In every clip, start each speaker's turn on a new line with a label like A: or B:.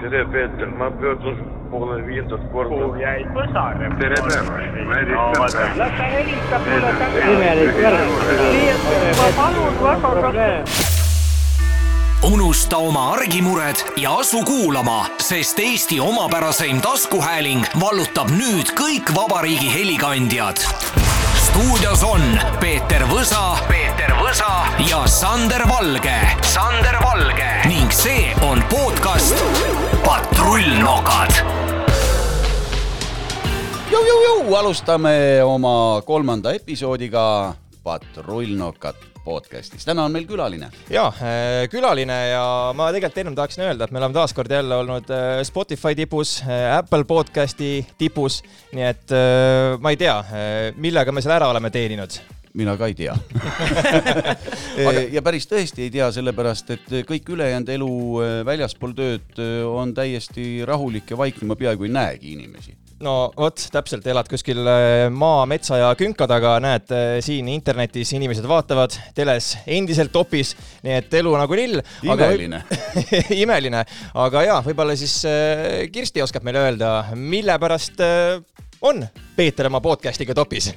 A: tere, Peeter, ma pöördun poole viiendat korda.
B: jäid põsare.
A: tere päevast,
B: las ta helistab mulle
C: imelik värk.
B: ma palun väga,
D: unusta oma argimured ja asu kuulama, sest Eesti omapäraseim taskuhääling vallutab nüüd kõik vabariigi helikandjad. stuudios on Peeter Võsa, Peeter Võsa ja Sander Valge, Sander Valge ning see on podcast Patrullnokad
E: alustame oma kolmanda episoodiga Patrullnokad podcastis. täna on meil külaline.
F: ja külaline ja ma tegelikult ennem tahaksin öelda, et me oleme taaskord jälle olnud äh, Spotify tipus, Apple podcasti tipus, nii et äh, ma ei tea, millega me selle ära oleme teeninud.
E: Mina ka ei tea. ja päris tõesti ei tea, sellepärast et kõik ülejäänud elu eh, väljaspool tööd eh, on täiesti rahulik ja vaikne, ma peaaegu ei näegi inimesi.
F: no vot, täpselt, elad kuskil äh, maa, metsa ja künka taga, näed siin internetis inimesed vaatavad, teles endiselt topis, nii et elu nagu lill.
E: imeline.
F: imeline, aga jaa, võib-olla siis Kirsti oskab meile öelda, mille pärast on Peeter oma podcast'iga topis?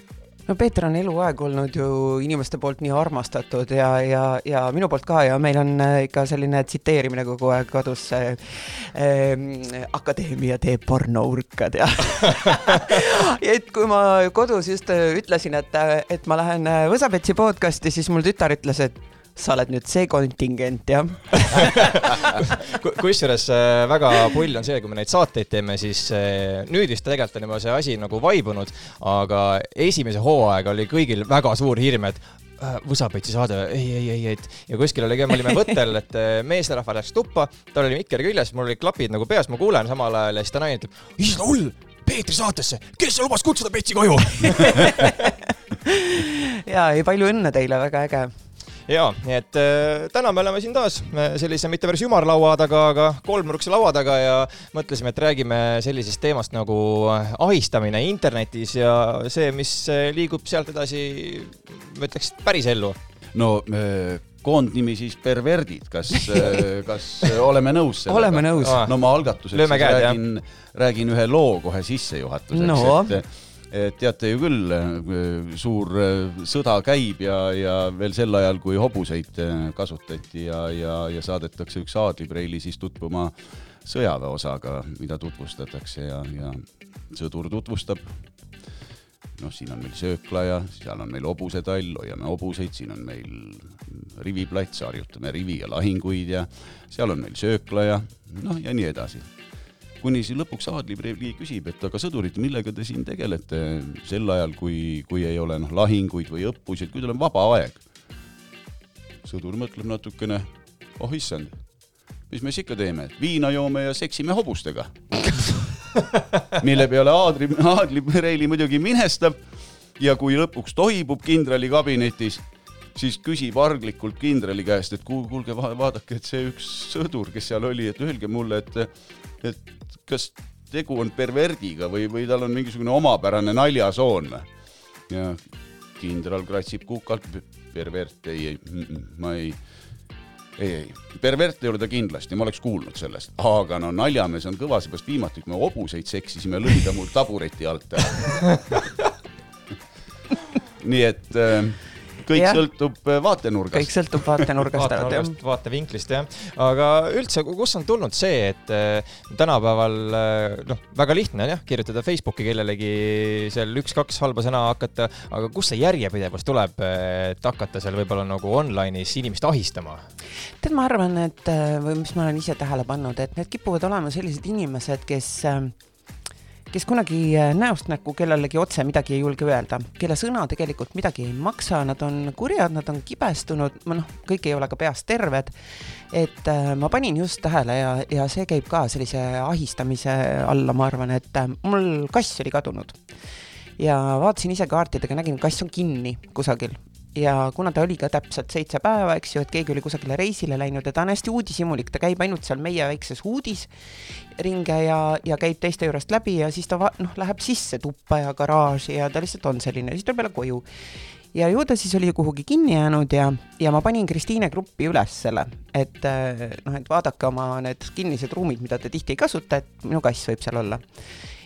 C: No Peeter on eluaeg olnud ju inimeste poolt nii armastatud ja, ja, ja minu poolt ka ja meil on äh, ikka selline tsiteerimine kogu aeg kodus äh,. Äh, akadeemia teeb pornourkad ja et kui ma kodus just äh, ütlesin, et, et ma lähen äh, Võsapetsi podcast'i, siis mul tütar ütles, et sa oled nüüd see kontingent jah.
F: Ku- kusjuures äh, väga pull on see, kui me neid saateid teeme, siis äh, nüüd vist tegelikult on juba see asi nagu vaibunud, aga esimese hooaega oli kõigil väga suur hirm, et äh, Võsapetsi saade, ei, ei, ei, et ja kuskil oli ka, me olime võttel, et meesterahvas läks tuppa, tal oli mikker küljes, mul olid klapid nagu peas, ma kuulen samal ajal ja siis ta naine ütleb, issand hull, Peetri saatesse, kes lubas kutsuda Petsi koju?
C: ja ei, palju õnne teile, väga äge
F: ja, nii et äh, täna me oleme siin taas äh, sellise mitte päris ümarlaua taga, aga kolmnurkse laua taga ja mõtlesime, et räägime sellisest teemast nagu äh, ahistamine internetis ja see, mis liigub sealt edasi, ma ütleks päris ellu.
E: no koondnimi siis perverdid, kas, kas oleme nõus sellega?
C: oleme nõus
E: no ma algatuseks
F: käed,
E: räägin, räägin ühe loo kohe sissejuhatuseks
C: No.
E: et teate ju küll, suur eh, sõda käib ja, ja veel sel ajal, kui hobuseid eh, kasutati ja, ja, ja saadetakse üks aadlipreili siis tutvuma sõjaväeosaga, mida tutvustatakse ja, ja sõdur tutvustab noh, siin on meil söökla ja seal on meil hobusetall, hoiame hobuseid, siin on meil riviplats, harjutame rivi ja lahinguid ja seal on meil söökla ja noh, ja nii edasi. Kuni siis lõpuks aadlipreili küsib, et aga sõdurid, millega te siin tegelete sel ajal, kui, kui ei ole noh, lahinguid või õppusi, et kui teil on vaba aeg. sõdur mõtleb natukene, oh issand, mis me siis ikka teeme, viina joome ja seksime hobustega mille peale Aadri, Aadli muidugi minestab ja kui lõpuks toibub kindrali kabinetis, siis küsib arglikult kindrali käest, et kuul- kuulge, vaadake, et see üks sõdur, kes seal oli, et öelge mulle, et, et kas tegu on perverdiga või, või tal on mingisugune omapärane naljasoon või? ja kindral kratsib kukalt, pervert, ei, ei, ma ei ei, ei, pervert ei ole ta kindlasti, ma oleks kuulnud sellest, aga no naljamees on kõva, seepärast viimati, kui me hobuseid seksisime, lõi ta mul tabureti alt ära. nii et äh, kõik
C: Jah.
E: sõltub äh, vaatenurgast
C: kõik. sõltub vaatenurgast
F: vaatenurgast, vaatevinklist jah, aga üldse, kus on tulnud see, et äh, tänapäeval äh, noh, väga lihtne on jah, kirjutada Facebooki kellelegi seal üks-kaks halba sõna hakata, aga kust see järjepidevus tuleb, et hakata seal võib-olla nagu online'is inimest ahistama?
C: tead, ma arvan, et või mis ma olen ise tähele pannud, et need kipuvad olema sellised inimesed, kes äh, kes kunagi äh, näost näkku kellelegi otse midagi ei julge öelda, kelle sõna tegelikult midagi ei maksa, nad on kurjad, nad on kibestunud, noh, kõik ei ole ka peast terved. et äh, ma panin just tähele ja, ja see käib ka sellise ahistamise alla, ma arvan, et äh, mul kass oli kadunud. ja vaatasin ise kaartidega, nägin, kass on kinni kusagil ja kuna ta oli ka täpselt seitse päeva, eks ju, et keegi oli kusagile reisile läinud ja ta on hästi uudishimulik, ta käib ainult seal meie väikses uudis ringe ja, ja käib teiste juurest läbi ja siis ta noh, läheb sisse tuppa ja garaaži ja ta lihtsalt on selline, siis tuleb jälle koju. ja ju ta siis oli kuhugi kinni jäänud ja, ja ma panin Kristiine gruppi üles selle, et äh, noh, et vaadake oma need kinnised ruumid, mida te tihti ei kasuta, et minu kass võib seal olla.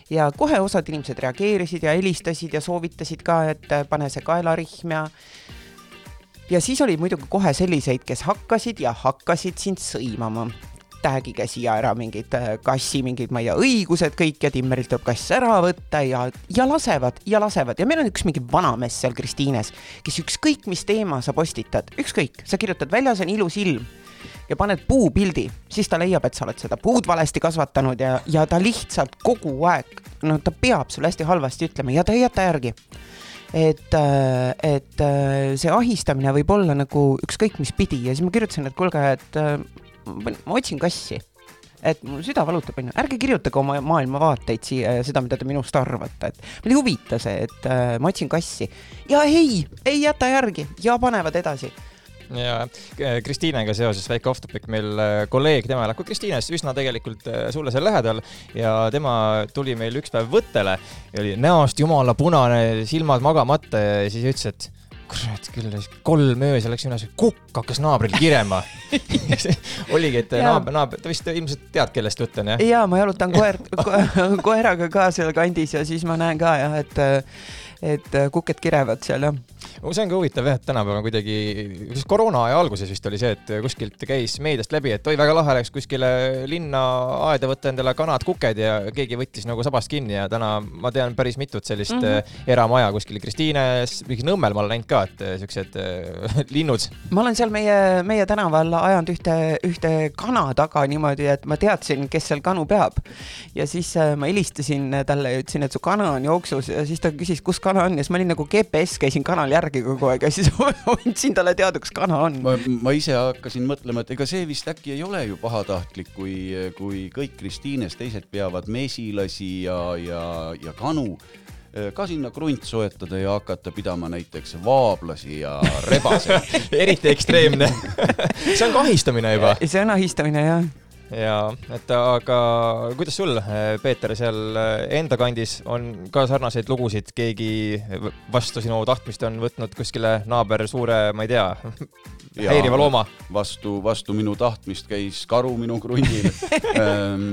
C: Ja kohe osad inimesed reageerisid ja helistasid ja soovitasid ka, et pane see kaelarihm ja ja siis oli muidugi kohe selliseid, kes hakkasid ja hakkasid sind sõimama. Tagige siia ära mingid äh, kassi, mingid, ma ei tea, õigused kõik ja Timmerilt tuleb kass ära võtta ja, ja lasevad ja lasevad. Ja meil on üks mingi vanamees seal Kristiines, kes ükskõik, mis teema sa postitad, ükskõik, sa kirjutad väljas on ilus ilm ja paned puupildi, siis ta leiab, et sa oled seda puud valesti kasvatanud ja, ja ta lihtsalt kogu aeg, no ta peab sulle hästi halvasti ütlema ja ta ei jäta järgi. Et, äh, et äh, see ahistamine võib olla nagu ükskõik mis pidi ja siis ma kirjutasin, et kuulge, et ma otsin kassi. Et mul süda valutab, onju, ärge kirjutage oma maailmavaateid siia ja seda, mida te minust arvate, et mind ei huvita see, et äh, ma otsin kassi. ja ei, ei jäta järgi ja panevad edasi
F: ja Kristiinega seoses väike off-topic, meil äh, kolleeg, tema elab ka Kristiines üsna tegelikult äh, sulle seal lähedal. Ja tema tuli meil üks päev võttele. Ja oli näost jumala punane, silmad magamata ja siis ütles, et kurat küll, kolm öösel läks üles, kukk hakkas naabril kirema. Oligi, et naaber, naaber, ta vist ilmselt tead, kellest jutt on, jah?
C: jaa, ma jalutan koer ko, koeraga ka seal kandis ja siis ma näen ka jah, et et kuked kirevad seal jah
F: see on ka huvitav jah, et tänapäeval kuidagi, koroona aja alguses vist oli see, et kuskilt käis meediast läbi, et oi, väga lahe oleks kuskile linna aeda võtta endale kanad, kuked ja keegi võttis nagu sabast kinni ja täna ma tean päris mitut sellist mm -hmm. eramaja kuskil Kristiines, mingi Nõmmel ma olen näinud ka, et äh, siuksed äh, linnud.
C: ma olen seal meie, meie tänaval ajanud ühte, ühte kana taga niimoodi, et ma teadsin, kes seal kanu peab. ja siis äh, ma helistasin talle ja ütlesin, et su kana on jooksus ja siis ta küsis, kus kana on ja siis ma olin nagu GPS, käisin kanal järgi kogu aeg ja siis andsin talle teada, kus kana on.
E: ma, ma ise hakkasin mõtlema, et ega see vist äkki ei ole ju pahatahtlik, kui, kui kõik Kristiines teised peavad mesilasi ja, ja, ja kanu eh, ka sinna krunt soetada ja hakata pidama näiteks vaablasi ja rebaseid
F: eriti ekstreemne see on kahistamine juba.
C: see on ahistamine, jah
F: ja et aga kuidas sul, Peeter, seal enda kandis on ka sarnaseid lugusid, keegi vastu sinu tahtmist on võtnud kuskile naaber suure, ma ei tea, häiriva looma?
E: vastu, vastu minu tahtmist käis karu minu krundil ehm,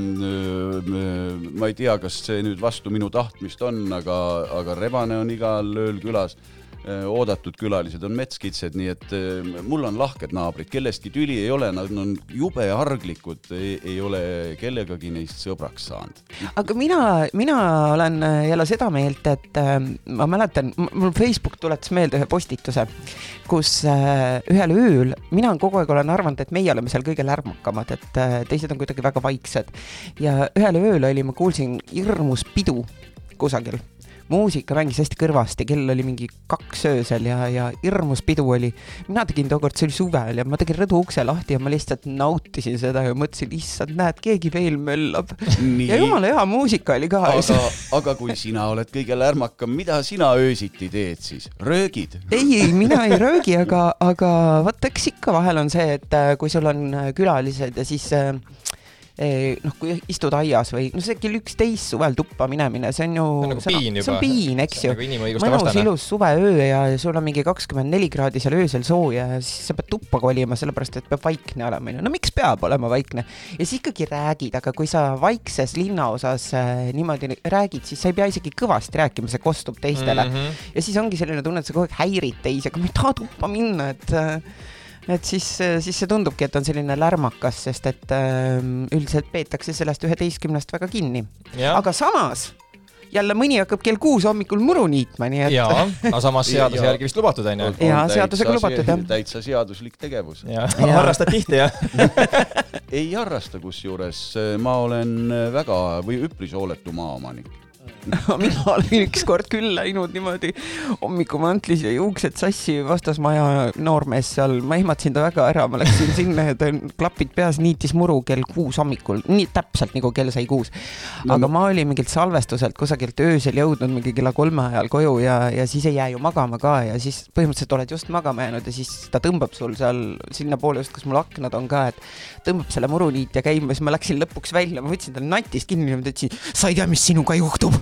E: ma ei tea, kas see nüüd vastu minu tahtmist on, aga, aga rebane on igal ööl külas. Äh, oodatud külalised on metskitsed, nii et äh, mul on lahked naabrid, kellestki tüli ei ole, nad on jube arglikud, ei ole kellegagi neist sõbraks saanud.
C: aga mina, mina olen äh, jälle seda meelt, et ma mäletan, mul Facebook tuletas meelde ühe postituse, kus ühel ööl, mina kogu aeg olen arvanud, et meie oleme seal kõige lärmakamad, et teised on kuidagi väga vaiksed. Ja ühel ööl oli, ma kuulsin hirmus pidu kusagil muusika mängis hästi kõrvasti, kell oli mingi kaks öösel ja, ja hirmus pidu oli. mina tegin tookord, see oli suvel ja ma tegin rõdu ukse lahti ja ma lihtsalt nautisin seda ja mõtlesin, issand, näed, keegi veel möllab. ja jumala hea muusika oli ka.
E: aga, aga kui sina oled kõige lärmakam, mida sina öösiti teed siis, röögid?
C: ei, ei, mina ei röögi, aga, aga vaata, eks ikka vahel on see, et äh, kui sul on äh, külalised ja siis äh, noh, kui istud aias või noh, see kell üksteist suvel tuppa minemine, see on ju.
F: see on nagu piin juba.
C: see on piin, eks ju.
F: Nagu
C: mõnus ilus suveöö ja sul on mingi kakskümmend neli kraadi seal öösel sooja ja siis sa pead tuppa kolima, sellepärast et peab vaikne olema, onju. no miks peab olema vaikne? ja siis ikkagi räägid, aga kui sa vaikses linnaosas äh, niimoodi räägid, siis sa ei pea isegi kõvasti rääkima, see kostub teistele mm. -hmm. ja siis ongi selline tunne, et sa kogu aeg häirid teisi, aga ma ei taha tuppa minna, et äh, et siis, siis see tundubki, et on selline lärmakas, sest et äh, üldiselt peetakse sellest üheteistkümnest väga kinni. aga samas jälle mõni hakkab kell kuus hommikul muru niitma, nii et.
F: jaa, aga samas seaduse järgi vist lubatud on ju.
C: jaa, seadusega lubatud jah.
E: täitsa seaduslik tegevus.
F: harrastad tihti jah
E: ei harrasta, kusjuures ma olen väga või üpris hooletu maaomanik
C: mina olen ükskord küll läinud niimoodi hommikumantlis ja juuksed sassi vastasmaja noormees seal, ma ehmatasin ta väga ära, ma läksin sinna ja ta klapid peas niitis muru kell kuus hommikul, nii täpselt nagu kell sai kuus. aga ma olin mingilt salvestuselt kusagilt öösel jõudnud mingi kella kolme ajal koju ja, ja siis ei jää ju magama ka ja siis põhimõtteliselt oled just magama jäänud ja siis ta tõmbab sul seal sinnapoole just, kus mul aknad on ka, et tõmbab selle muruniitja käima, siis ma läksin lõpuks välja, ma võtsin ta natist kinni ja ma ütlesin, sa ei tea, mis sinuga juhtub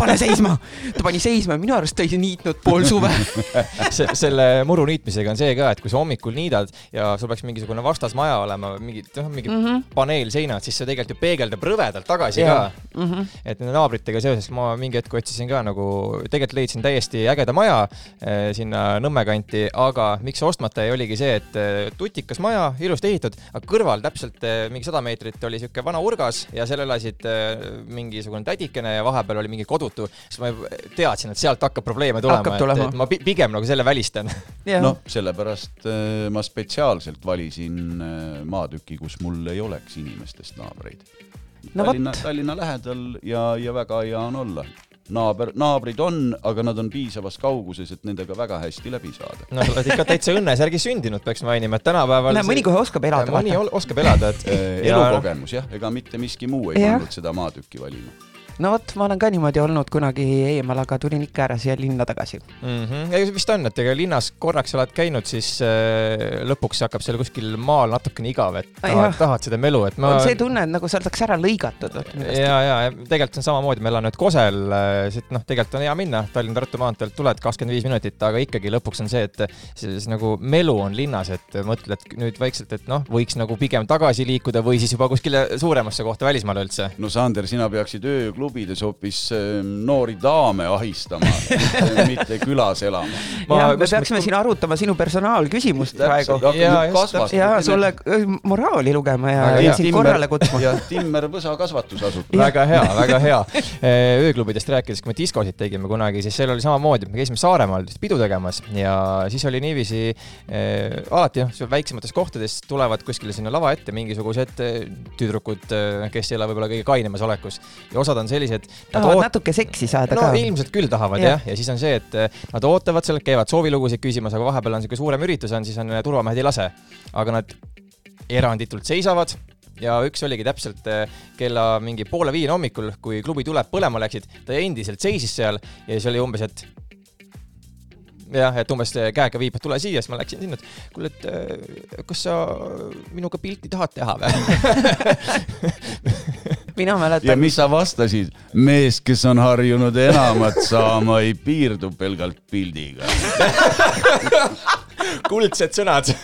C: pane seisma. ta pani seisma ja minu arust ta ei niitnud pool suve
F: see, selle muru niitmisega on see ka, et kui sa hommikul niidad ja sul peaks mingisugune vastasmaja olema, mingi, noh, mingi mm -hmm. paneelseinad, siis see tegelikult ju peegeldab rõvedalt tagasi ja. ka mm. -hmm. et nende naabritega seoses ma mingi hetk otsisin ka nagu, tegelikult leidsin täiesti ägeda maja eh, sinna Nõmme kanti, aga miks ostmata jäi, oligi see, et eh, tutikas maja, ilusti ehitatud, aga kõrval täpselt eh, mingi sada meetrit oli sihuke vana urgas ja seal elasid eh, mingisugune tädikene ja vahepeal oli mingi kodutu, siis ma teadsin, et sealt hakkab probleeme tulema, et, et ma pi pigem nagu selle välistan.
E: noh, sellepärast äh, ma spetsiaalselt valisin äh, maatüki, kus mul ei oleks inimestest naabreid no. Tallinna, Tallinna lähedal ja, ja väga hea on olla naaber, naabrid on, aga nad on piisavas kauguses, et nendega väga hästi läbi saada.
F: no sa oled ikka täitsa õnnesärgi sündinud, peaks mainima, et tänapäeval
C: mõni kohe oskab elada.
F: mõni oskab elada, et
E: elukogemus jah, ega mitte miski muu ei pannud seda maatükki valima
C: no vot, ma olen ka niimoodi olnud kunagi eemal, aga tulin ikka ära siia linna tagasi
F: mm. -hmm. ja vist on, et ega linnas korraks oled käinud, siis äh, lõpuks hakkab seal kuskil maal natukene igav, et tahad, tahad seda melu, et
C: ma. on see tunne, et nagu sa oldaks ära lõigatud.
F: ja, ja, tegelikult on samamoodi, ma elan nüüd Kosel, siit noh, tegelikult on hea minna, Tallinna-Tartu maanteelt tuled kakskümmend viis minutit, aga ikkagi lõpuks on see, et see nagu melu on linnas, et mõtled nüüd vaikselt, et noh, võiks nagu pigem tagasi liikuda või siis juba kuskile suuremasse kohta välismaale üldse.
E: no Sander, sina peaksid ööklubi klubides hoopis ehm, noori daame ahistama mitte külas elama.
C: ja me peaksime siin arutama sinu personaalküsimust praegu.
F: ja,
C: ja sulle moraali lugema ja, ja sind korrale kutsuma.
E: ja Timmer Võsa kasvatusasutus.
F: väga hea, väga hea. ööklubidest rääkides, kui me diskosid tegime kunagi, siis seal oli samamoodi, me käisime Saaremaal pidu tegemas ja siis oli niiviisi äh, alati noh, väiksemates kohtades tulevad kuskile sinna lava ette mingisugused tüdrukud, kes ei ole võib-olla kõige kainemas olekus ja osad on sellised.
C: Tahavad oot... natuke seksi saada
F: no,
C: ka.
F: ilmselt küll tahavad ja. jah, ja siis on see, et eh, nad ootavad seal, käivad soovilugusid küsimas, aga vahepeal on niisugune suurem üritus on, siis on eh, turvamehed ei lase. aga nad eranditult seisavad ja üks oligi täpselt eh, kella mingi poole viieni hommikul, kui klubi tuleb põlema läksid, ta endiselt seisis seal ja siis oli umbes, et jah, et umbes käega viib, et tule siia, siis ma läksin sinna, et kuule, et kas sa minuga pilti tahad teha või
C: mina mäletan.
E: ja mis sa vastasid? mees, kes on harjunud enamat saama, ei piirdu pelgalt pildiga.
F: Kuldsed sõnad.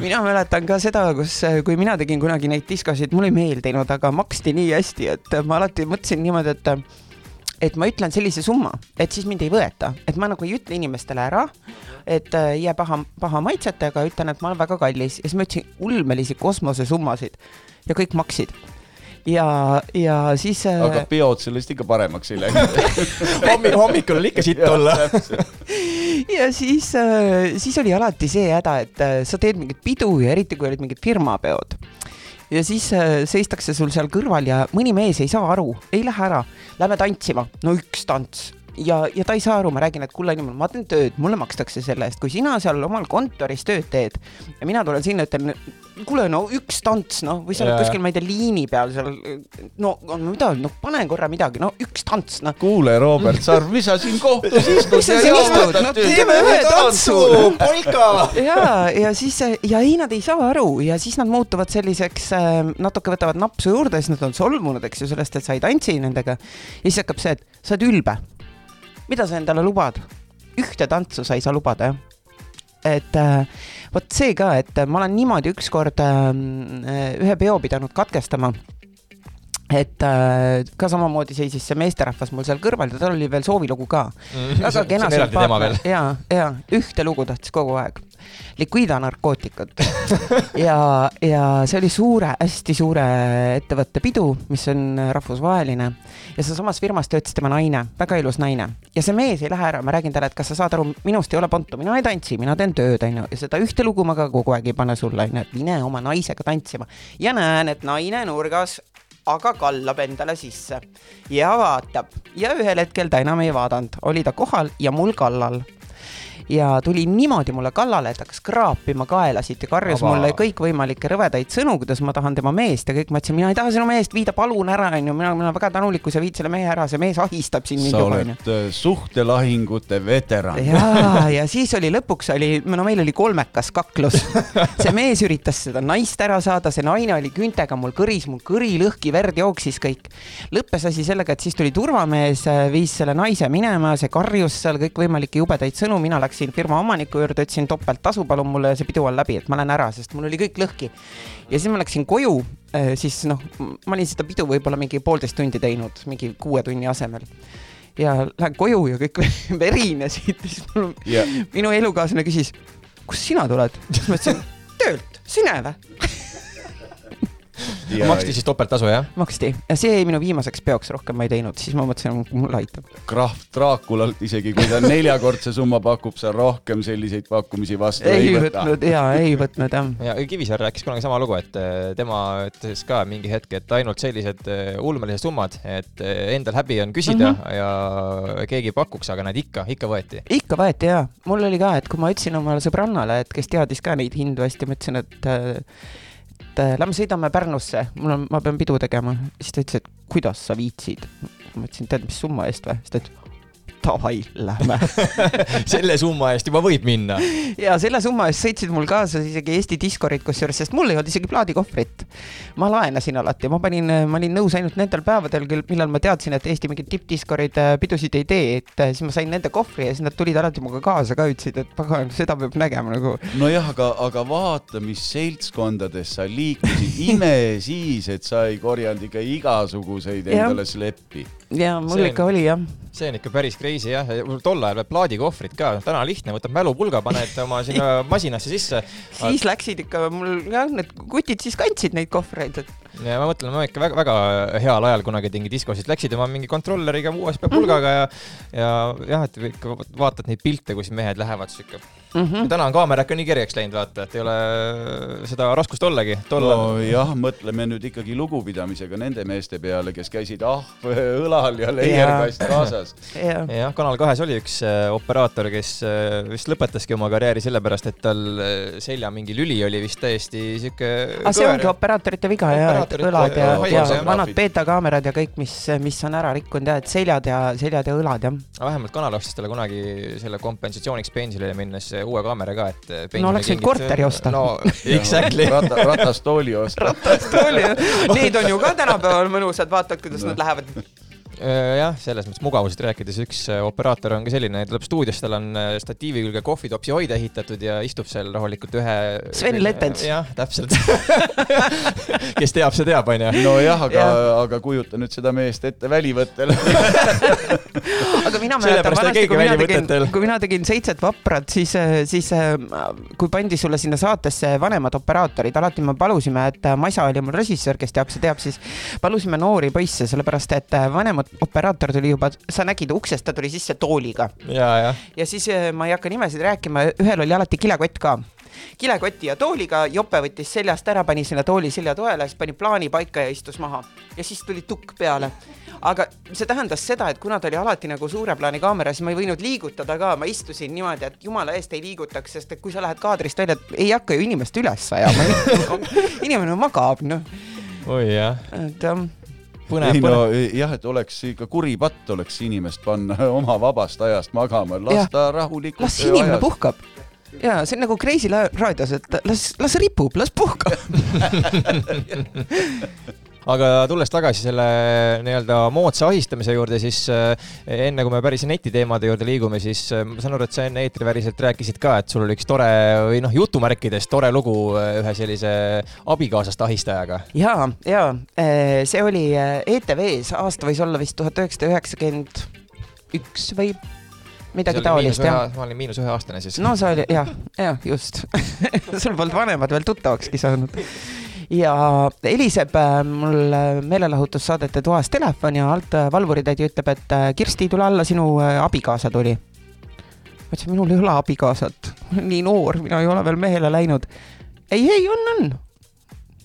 C: Mina mäletan ka seda, kus, kui mina tegin kunagi neid diskosid, mulle ei meeldinud, aga maksti nii hästi, et ma alati mõtlesin niimoodi, et et ma ütlen sellise summa, et siis mind ei võeta, et ma nagu ei ütle inimestele ära, et äh, jää paha, paha maitsetega, ütlen, et ma olen väga kallis. Ja siis ma ütlesin ulmelisi kosmosesummasid ja kõik maksid. Ja, ja siis.
E: Äh, aga peod sellest ikka paremaks ei läinud.
F: Hommik, hommikul oli ikka sitt olla
C: ja siis, äh, siis oli alati see häda, et sa teed mingit pidu ja eriti kui olid mingid firmapeod. Ja siis seistakse sul seal kõrval ja mõni mees ei saa aru, ei lähe ära. Lähme tantsima, no üks tants ja, ja ta ei saa aru, ma räägin, et kulla inimene, ma teen tööd, mulle makstakse selle eest, kui sina seal omal kontoris tööd teed ja mina tulen sinna, ütlen, kuule, no üks tants, noh, või sa oled kuskil, ma ei tea, liini peal seal, no mida, no pane korra midagi, no üks tants, noh.
E: kuule, Robert Sarv, mis sa siin kohtus istud?
C: mis sa siin istud, no teeme ühe tantsu.
F: polka.
C: ja, ja siis, ja ei, nad ei saa aru ja siis nad muutuvad selliseks, natuke võtavad napsu juurde, siis nad on solvunud, eks ju, sellest, et sa ei tantsi nendega. ja siis hakkab see, et sa oled ülbe mida sa endale lubad? ühte tantsu sa ei saa lubada, jah. et äh, vot see ka, et ma olen niimoodi ükskord äh, ühe peo pidanud katkestama et äh, ka samamoodi seisis see meesterahvas mul seal kõrval ja tal oli veel soovilugu ka.
F: Mm,. väga kena sümpaatne
C: ja, ja ühte lugu tahtis kogu aeg. Liquida narkootikut ja, ja see oli suure, hästi suure ettevõtte pidu, mis on rahvusvaheline. Ja sealsamas firmas töötas tema naine, väga ilus naine. Ja see mees ei lähe ära, ma räägin talle, et kas sa saad aru, minust ei ole pontu, mina ei tantsi, mina teen tööd, onju, ja seda ühte lugu ma ka kogu aeg ei pane sulle, onju, et mine oma naisega tantsima. Ja näen, et naine nurgas aga kallab endale sisse ja vaatab ja ühel hetkel ta enam ei vaadanud, oli ta kohal ja mul kallal. Ja tuli niimoodi mulle kallale, et hakkas kraapima kaelasid ja karjus
F: Aba.
C: mulle kõikvõimalikke rõvedaid sõnu, kuidas ma tahan tema meest ja kõik, ma ütlesin, mina ei taha sinu meest, vii ta palun ära, onju, mina, mina olen väga tänulik, kui sa viid selle mehe ära, see mees ahistab sind mind juba, onju
E: äh, suhtelahingute veteran.
C: ja, ja siis oli lõpuks oli, no meil oli kolmekas kaklus. see mees üritas seda naist ära saada, see naine oli küntega mul kõris, mul kõri lõhki, verd jooksis kõik. lõppes asi sellega, et siis tuli turvamees, viis selle naise minema, see karjus seal kõikvõimalikke jubedaid sõnu, mina läksin firma omaniku juurde, ütlesin topelttasu, palun mulle see pidu on läbi, et ma lähen ära, sest mul oli kõik lõhki. ja siis ma läksin koju, siis noh, ma olin seda pidu võib-olla mingi poolteist tundi teinud, mingi kuue tunni asemel ja lähen koju ja kõik verinesid, siis mul
E: Ja-
C: minu elukaaslane küsis, kust sina tuled? siis ma ütlesin, töölt, sina või?
F: maksti siis topelttasu, jah?
C: maksti ja see jäi minu viimaseks peoks, rohkem ma ei teinud, siis ma mõtlesin, mulle aitab.
E: krahv Draakulalt, isegi kui ta neljakordse summa pakub, sa rohkem selliseid pakkumisi vastu
C: ei
E: ei
C: võtnud ja ei võtnud jah.
F: ja Kivisaar rääkis kunagi sama lugu, et eh, tema ütles ka mingi hetk, et ainult sellised eh, ulmelised summad, et eh, endal häbi on küsida mm -hmm. ja keegi pakuks, aga näed ikka, ikka võeti.
C: ikka võeti jaa, mul oli ka, et kui ma ütlesin omale sõbrannale, et kes teadis ka neid hindu hästi, ma ütlesin, et äh, et äh, lähme sõidame Pärnusse, mul on, ma pean pidu tegema, siis ta ütles, et kuidas sa viitsid. ma ütlesin, tead, mis summa eest või? siis ta ütles, davai, lähme.
F: selle summa eest juba võib minna.
C: ja selle summa eest sõitsid mul kaasas isegi Eesti diskorid, kusjuures, sest mul ei olnud isegi plaadikohvrit. ma laenasin alati, ma panin, ma olin nõus ainult nendel päevadel küll, millal ma teadsin, et Eesti mingid tippdiskorid äh, pidusid ei tee, et äh, siis ma sain nende kohvri ja siis nad tulid alati minuga kaasa ka, ütlesid, et pagan, seda peab nägema nagu.
E: nojah, aga, aga vaata, mis seltskondades sa liikusid, ime siis, et sa ei korjanud ikka igasuguseid
C: Jah.
E: endale sleppi.
C: ja mul
F: See
C: ikka oli jah.
F: See on ikka päris crazy jah, tol ajal veel plaadikohvrid ka, täna lihtne, võtad mälupulga, paned oma sinna masinasse sisse.
C: siis läksid ikka mul jah, need kutid siis kandsid neid kohvreid, et
F: ja ma mõtlen, ma ikka väga, väga heal ajal kunagi tegin diskosid, läksid oma mingi kontrolleriga, USB pulgaga ja, ja jah, et ikka vaatad neid pilte, kus mehed lähevad, ikka
C: mm. -hmm.
F: täna on kaamera ikka nii kergeks läinud, vaata, et ei ole seda raskust ollagi.
E: nojah, mõtleme nüüd ikkagi lugupidamisega nende meeste peale, kes käisid ahv õlal ja leierkast kaasas.
C: ja,
F: jah, Kanal kahes oli üks äh, operaator, kes äh, vist lõpetaski oma karjääri sellepärast, et tal äh, selja mingi lüli oli vist täiesti sihuke.
C: aga see ongi operaatorite viga ja, et
F: Operaatorite
C: õlad ja, ja vanad beeta-kaamerad ja kõik, mis, mis on ära rikkunud ja et seljad ja, seljad ja õlad jah.
F: vähemalt Kanal ostis talle kunagi selle kompensatsiooniks pensionile minnes uue kaamera ka, et.
C: No oleks võinud korteri osta.
F: no exactly.
E: rata, ratastooli osta.
C: oli, need on ju ka tänapäeval mõnusad, vaatad, kuidas nad lähevad.
F: Äh, jah, selles mõttes mugavusest rääkides, üks äh, operaator on ka selline, tuleb stuudiosse, tal on äh, statiivi külge kohvitopsi hoida ehitatud ja istub seal rahulikult ühe.
C: Sven Lettens.
F: jah, täpselt. kes teab, see teab, onju.
E: nojah, aga
C: Jah.,
E: aga kujuta nüüd seda meest ette välivõttel.
C: aga mina mäletan vanasti, kui mina tegin, kui mina tegin Seitset vaprat, siis, siis kui pandi sulle sinna saatesse vanemad operaatorid, alati me palusime, et Masa oli mul režissöör, kes teab, see teab, siis palusime noori poisse, sellepärast et äh, vanem operaator tuli juba, sa nägid uksest, ta tuli sisse tooliga.
F: Ja, ja
C: siis äh, ma ei hakka nimesid rääkima, ühel oli alati kilekott ka. Kilekoti ja tooliga, jope võttis seljast ära, pani sinna tooli seljatoele, siis pani plaani paika ja istus maha. Ja siis tuli tukk peale. aga see tähendas seda, et kuna ta oli alati nagu suure plaani kaamera, siis ma ei võinud liigutada ka, ma istusin niimoodi, et jumala eest ei liigutaks, sest et kui sa lähed kaadrist välja, ei hakka ju inimest üles ajama. inimene magab, noh,
F: oi jah,
C: et jah
F: põnev,
E: ei no
F: põnev.
E: jah, et oleks ikka kuri patt oleks inimest panna oma vabast ajast magama, las
C: Jah.
E: ta rahulikult.
C: las inimene. puhkab. ja see on nagu Kreisi raadios, et las, las ripub, las puhkab.
F: aga tulles tagasi selle nii-öelda moodsa ahistamise juurde, siis äh, enne kui me päris netiteemade juurde liigume, siis äh, ma saan aru, et sa enne eetriväliselt rääkisid ka, et sul oli üks tore või noh, jutumärkides tore lugu äh, ühe sellise abikaasast ahistajaga.
C: ja, ja eh, see oli eh, ETV-s, aasta võis olla vist tuhat üheksasada üheksakümmend üks või midagi taolist jah.
F: ma olin miinus ühe aastane siis.
C: no see oli jah, jah just sul polnud vanemad veel tuttavakski saanud. Ja heliseb äh, mul äh, meelelahutussaadete toas telefon ja alt äh, valvuritädi ütleb, et Kirsti, tule alla, sinu abikaasa tuli. ma ütlesin, minul ei ole abikaasat, nii noor, mina ei ole veel mehele läinud. ei, ei on, on.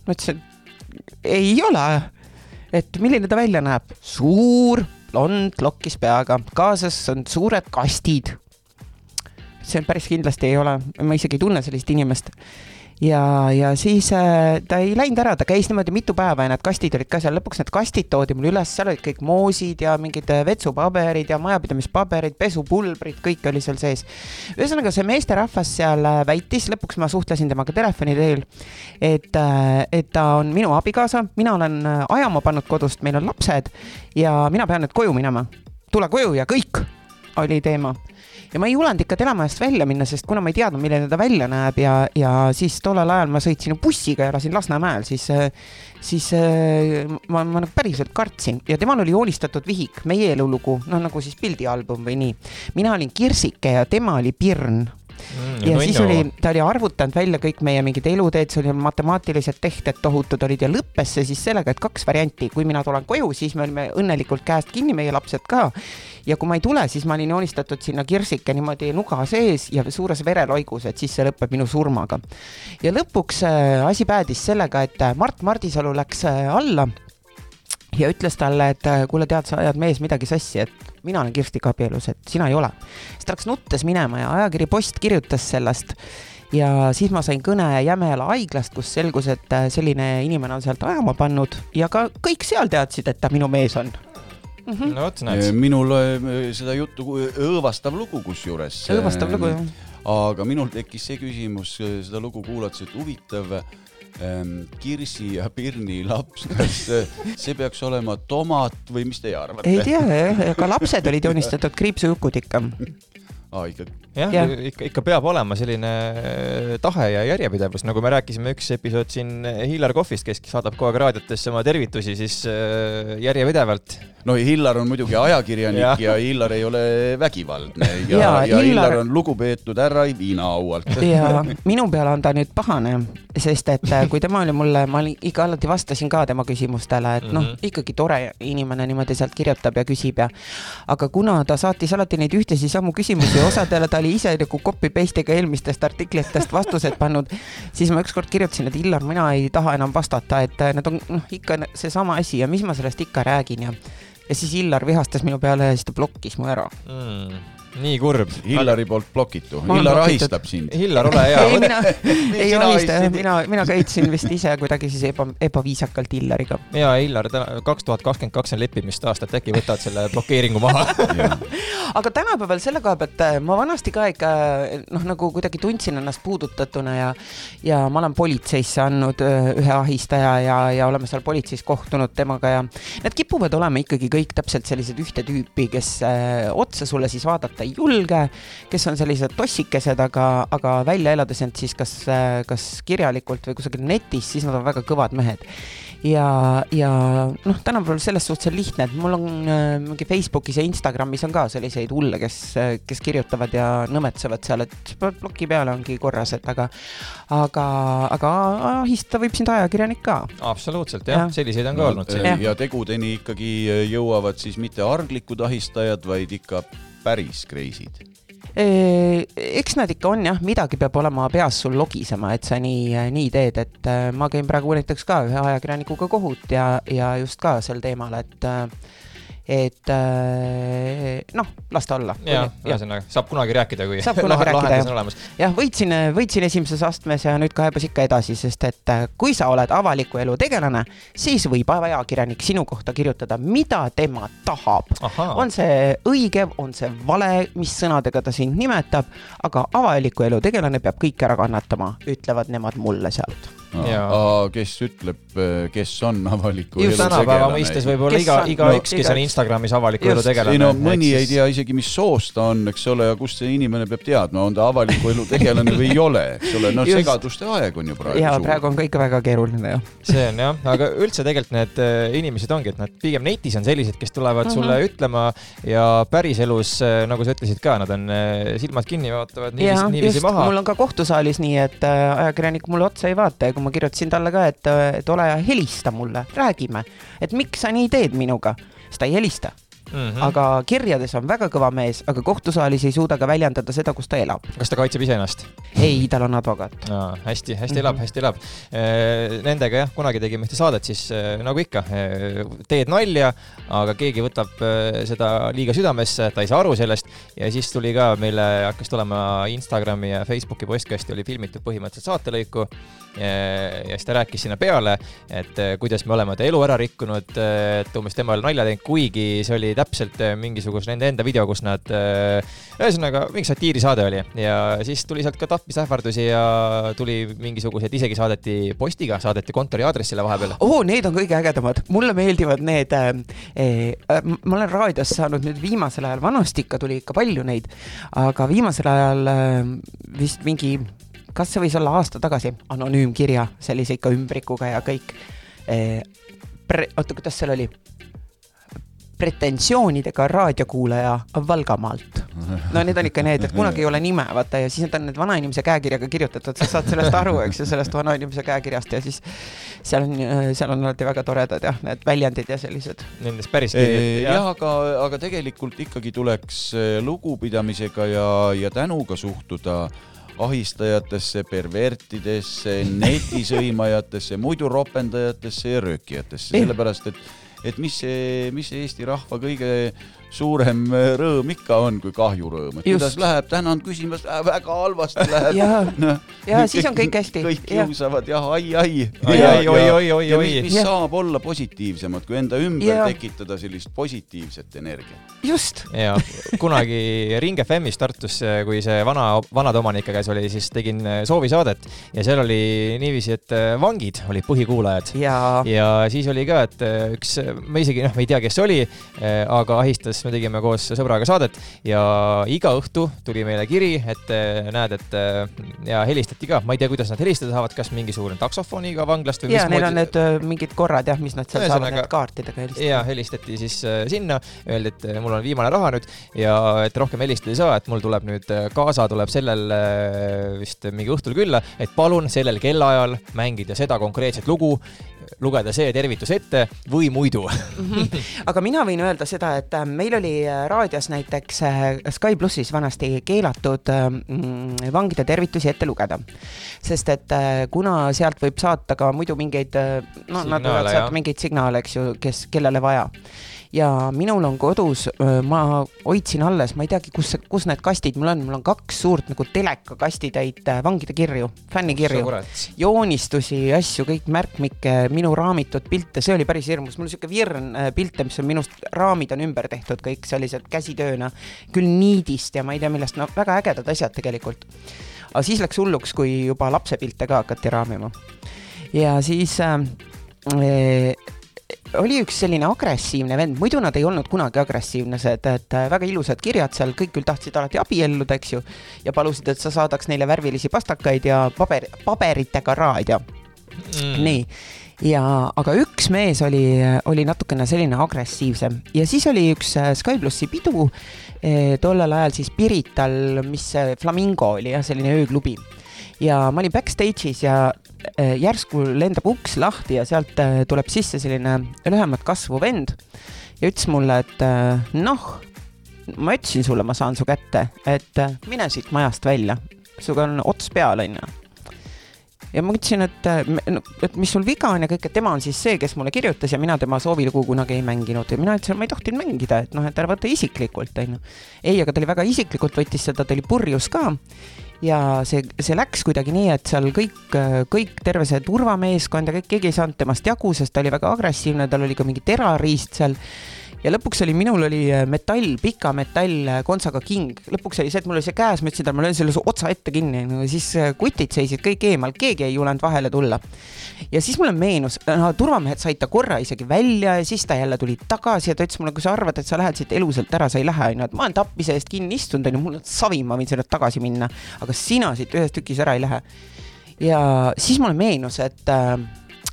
C: ma ütlesin, ei ole. et milline ta välja näeb? suur, blond, lokkis peaga, kaasas on suured kastid. see päris kindlasti ei ole, ma isegi ei tunne sellist inimest ja, ja siis äh, ta ei läinud ära, ta käis niimoodi mitu päeva ja need kastid olid ka seal, lõpuks need kastid toodi mulle üles, seal olid kõik moosid ja mingid äh, vetsupaberid ja majapidamispaberid, pesupulbrid, kõik oli seal sees. ühesõnaga, see meesterahvas seal äh, väitis, lõpuks ma suhtlesin temaga telefoni teel, et, et ta on minu abikaasa, mina olen äh, ajama pannud kodust, meil on lapsed ja mina pean nüüd koju minema. tule koju ja kõik, oli teema ja ma ei julenud ikka telemajast välja minna, sest kuna ma ei teadnud, milline ta välja näeb ja, ja siis tollel ajal ma sõitsin bussiga ja elasin Lasnamäel, siis, siis äh, ma, ma nagu päriselt kartsin ja temal oli joonistatud vihik, meie elulugu, noh nagu siis pildialbum või nii. mina olin Kirsike ja tema oli Pirn
F: Mm,
C: ja siis oli, ta oli arvutanud välja kõik meie mingid eluteed, see oli matemaatilised tehted tohutud olid ja lõppes see siis sellega, et kaks varianti, kui mina tulen koju, siis me olime õnnelikult käest kinni, meie lapsed ka. ja kui ma ei tule, siis ma olin joonistatud sinna kirsike niimoodi nuga sees ja suures vereloigus, et siis see lõpeb minu surmaga. ja lõpuks äh, asi päädis sellega, et äh, Mart Mardisalu läks äh, alla ja ütles talle, et äh, kuule, tead, sa ajad mees midagi sassi, et mina olen Kirstiga abielus, et sina ei ole. siis ta läks nuttes minema ja ajakiri Post kirjutas sellest ja siis ma sain kõne Jämela haiglast, kus selgus, et äh, selline inimene on sealt ajama pannud ja ka kõik seal teadsid, et ta minu mees on.
F: no vot, näed.
E: minul äh, seda juttu õõvastav lugu kusjuures.
C: õõvastav lugu jah.
E: aga minul tekkis see küsimus seda lugu kuulates, et huvitav Kirsi ja Pirni laps, kas äh, see peaks olema tomat või mis teie arvate?
C: ei tea jah, aga lapsed olid joonistatud kriipsujukud ikka.
E: aa, ikka
F: jah
C: Jah.
F: ja., ikka, ikka peab olema selline äh, tahe ja järjepidevus, nagu me rääkisime üks episood siin Hillar Kohvist, kes saadab kogu aeg raadiotesse oma tervitusi, siis äh, järjepidevalt.
E: no Hillar on muidugi ajakirjanik ja, ja Hillar ei ole vägivaldne ja, ja, ja Hillar...
C: Hillar
E: on lugupeetud härra ei viina aualt.
C: ja minu peale on ta nüüd pahane, sest et äh, kui tema oli mulle, ma olin ikka alati vastasin ka tema küsimustele, et noh mm
F: Mhm.
C: -hmm., ikkagi tore inimene niimoodi sealt kirjutab ja küsib ja aga kuna ta saatis alati neid ühtesid samu küsimusi ja osadele ta oli ise nagu copy paste'iga eelmistest artiklitest vastused pannud, siis ma ükskord kirjutasin, et Illar, mina ei taha enam vastata, et äh, need on noh, ikka seesama asi ja mis ma sellest ikka räägin ja ja siis Illar vihastas minu peale ja siis ta blokkis mu ära.
F: mm,. Nii kurb.
E: Hillari poolt blokitu, Hillar ahistab sind.
F: Hillar, ole hea.
C: ei, mina ei ahista,
E: ahistasid.
C: mina, mina käitusin vist ise kuidagi siis eba, ebaviisakalt Illariga.
F: ja Hillar, täna kaks tuhat kakskümmend kaks on leppimisaasta, et äkki võtad selle blokeeringu maha.
C: aga tänapäeval selle koha pealt äh, ma vanasti ka ikka noh, nagu kuidagi tundsin ennast puudutatuna ja ja ma olen politseisse andnud öö, ühe ahistaja ja, ja oleme seal politseis kohtunud temaga ja need kipuvad olema ikkagi kõik täpselt sellised ühte tüüpi, kes äh, otsa sulle siis vaadata ei julge, kes on sellised tossikesed, aga, aga välja elades end siis kas, kas kirjalikult või kusagil netis, siis nad on väga kõvad mehed ja, ja noh, tänapäeval selles suhtes on lihtne, et mul on äh, mingi Facebookis ja Instagramis on ka selliseid hulle, kes, kes kirjutavad ja nõmetsevad seal, et ploki peale, ongi korras, et aga aga, aga ahistada võib sind ajakirjanik ka.
F: absoluutselt jah ja., selliseid on ka olnud
E: ja tegudeni ikkagi jõuavad siis mitte arglikud ahistajad, vaid ikka päris kreisid.
C: eks nad ikka on jah, midagi peab olema peas sul logisema, et sa nii, nii teed, et äh, ma käin praegu näiteks ka ühe ajakirjanikuga kohut ja, ja just ka sel teemal, et et äh, noh, las ta olla.
F: ja, ühesõnaga saab kunagi rääkida, kui
C: Saab kunagi rääkida, jah. jah, võitsin, võitsin esimeses astmes ja nüüd kaebas ikka edasi, sest et äh, kui sa oled avaliku elu tegelane, siis võib ajakirjanik sinu kohta kirjutada, mida tema tahab. On see õige, on see vale, mis sõnadega ta sind nimetab, aga avaliku elu tegelane peab kõik ära kannatama, ütlevad nemad mulle sealt.
E: Kes ütleb, kes on avaliku elu
F: tänapäeva mõistes võib-olla iga igaüks,
C: no,
F: kes on. Instagramis avaliku elu tegelane.
E: ei no mõni ei tea isegi, mis soost ta on, eks ole, ja kust see inimene peab teadma, on ta avaliku elu tegelane või ei ole, eks ole, no
C: Just.
E: segaduste aeg on ju praegu
C: ja
E: suur.
C: praegu on ka ikka väga keeruline jah.
F: see on jah, aga üldse tegelikult need äh, inimesed ongi, et nad pigem netis on sellised, kes tulevad sulle ütlema ja päriselus, nagu sa ütlesid ka, nad on äh, silmad kinni, vaatavad niiviisi, niiviisi maha
C: mul on ka kohtusaalis nii, et äh, ajakirjanik mulle otsa ei vaata ja kui ma kirjutasin talle ka, et, et ole hea, helista mulle, räägime, et miks sa nii teed minuga, siis ta ei helista.
F: Mhm.
C: aga kirjades on väga kõva mees, aga kohtusaalis ei suuda ka väljendada seda, kus ta elab.
F: kas ta kaitseb iseennast?
C: ei, tal on advokaat.
F: Aa, hästi, hästi
C: Mhm.
F: elab, hästi elab. Nendega jah, kunagi tegime ühte saadet, siis eh, nagu ikka, teed nalja, aga keegi võtab seda liiga südamesse, ta ei saa aru sellest ja siis tuli ka meile hakkas tulema Instagrami ja Facebooki postkasti oli filmitud põhimõtteliselt saatelõiku. ja siis ta rääkis sinna peale, et kuidas me oleme ta elu ära rikkunud, et umbes tema ole nalja teinud, kuigi see oli täpselt eh, mingisuguse nende enda video, kus nad, ühesõnaga mingi satiirisaade oli ja siis tuli sealt ka tapmisähvardusi ja tuli mingisuguseid, isegi saadeti postiga, saadeti kontori aadressile vahepeal.
C: oo, need on kõige ägedamad, mulle meeldivad need äh,. Äh, ma olen raadios saanud nüüd viimasel ajal, vanasti ikka tuli ikka palju neid, aga viimasel ajal äh, vist mingi, kas see võis olla aasta tagasi, anonüümkirja sellise ikka ümbrikuga ja kõik äh,. oota, kuidas seal oli? Pretensioonidega raadiokuulaja Valgamaalt. no need on ikka need, et kunagi ei ole nime, vaata ja siis need on need vanainimese käekirjaga kirjutatud, sa saad sellest aru, eks ju, sellest vanainimese käekirjast ja siis seal on, seal on alati väga toredad jah, need väljendid ja sellised.
F: Nendest päris
E: jah, aga, aga tegelikult ikkagi tuleks eh, lugupidamisega ja, ja tänuga suhtuda ahistajatesse, pervertidesse, netisõimajatesse, muidu ropendajatesse ja röökijatesse, sellepärast et, et mis see, mis see Eesti rahva kõige suurem eh, rõõm ikka on kui kahjurõõm, et
C: Just.
E: kuidas läheb, tänan küsimast, väga halvasti läheb
C: Jaa.
E: noh,
C: Jaa, siis on kõik hästi.
E: kõik kiusavad jah, ai, ai.
F: Ai, ai, oi, oi, oi,
E: ja
F: oi.
E: mis, mis
C: Jah.
E: saab olla positiivsemat, kui enda ümber
C: Jaa.
E: tekitada sellist positiivset energiat.
C: just,
F: ja kunagi Ring FM-is Tartus, kui see vana, vanade omanike käes oli, siis tegin soovisaadet ja seal oli niiviisi, et äh, vangid olid põhikuulajad
C: ja
F: ja siis oli ka, et äh, üks, ma isegi noh, ma ei tea, kes see oli, aga ahistas, me tegime koos sõbraga saadet ja iga õhtu tuli meile kiri, et äh, näed, et äh, ja helistati ka, ma ei tea, kuidas nad helistada saavad, kas mingisugune taksofoniga vanglast või
C: ja neil on need öö, mingid korrad jah, mis nad seal saavad need kaartidega helistada.
F: ja helistati siis äh, sinna, öeldi, et äh, mul on viimane raha nüüd ja et rohkem helistada ei saa, et mul tuleb nüüd äh, kaasa tuleb sellel äh, vist mingi õhtul külla, et palun sellel kellaajal mängida seda konkreetset lugu, lugeda see tervitus ette või muidu.
C: aga mina võin öelda seda, et äh, meil oli äh, raadios näiteks äh, Sky plussis vanasti keelatud mm, vangide tervitusi ette lugeda. sest et äh, kuna sealt võib saata ka muidu mingeid, no nad
F: Signaale,
C: võivad saata mingeid signaale, eks ju, kes, kellele vaja ja minul on kodus, ma hoidsin alles, ma ei teagi, kus, kus need kastid mul on, mul on kaks suurt nagu telekakastitäit äh, vangide kirju, fännikirju joonistusi, asju, kõik märkmikke, minu raamitud pilte, see oli päris hirmus, mul on siuke virn äh, pilte, mis on minust, raamid on ümber tehtud kõik sellised käsitööna, küll niidist ja ma ei tea millest, no väga ägedad asjad tegelikult. aga siis läks hulluks, kui juba lapsepilte ka hakati raamima. ja siis äh, äh, oli üks selline agressiivne vend, muidu nad ei olnud kunagi agressiivsed, et väga ilusad kirjad seal, kõik küll tahtsid alati abielluda, eks ju, ja palusid, et sa saadaks neile värvilisi pastakaid ja paber, paberitega raadio mm.. nii, ja, aga üks mees oli, oli natukene selline agressiivsem ja siis oli üks äh, Sky plussi pidu eh, tollel ajal siis Pirital, mis Flamingo oli jah, selline ööklubi ja ma olin backstage'is ja äh, järsku lendab uks lahti ja sealt äh, tuleb sisse selline lühemat kasvu vend ja ütles mulle, et äh, noh, ma ütlesin sulle, ma saan su kätte, et mine siit majast välja, sinuga on ots peal, onju. Ja ma ütlesin, et, et mis sul viga on ja kõik, et tema on siis see, kes mulle kirjutas ja mina tema soovilugu kunagi ei mänginud. Ja mina ütlesin, et ma ei tohtinud mängida, et noh, et ära võta isiklikult, onju. ei, aga ta oli väga isiklikult, võttis seda, ta oli purjus ka ja see, see läks kuidagi nii, et seal kõik, kõik, terve see turvameeskond ja kõik, keegi ei saanud temast jagu, sest ta oli väga agressiivne, tal oli ka mingi terariist seal ja lõpuks oli, minul oli äh, metall, pika metallkontsaga king, lõpuks oli see, et mul oli see käes, ma ütlesin talle, ma löön selle otsa ette kinni. No,, siis äh, kutid seisid kõik eemal, keegi ei julenud vahele tulla. ja siis mulle meenus, no turvamehed said ta korra isegi välja ja siis ta jälle tuli tagasi ja ta ütles mulle, kui sa arvad, et sa lähed siit elusalt ära, sa ei lähe, onju, et ma olen tapmise eest kinni istunud, onju, mul on savi, ma võin sinna tagasi minna, aga sina siit ühes tükis ära ei lähe. ja siis mulle meenus, et äh,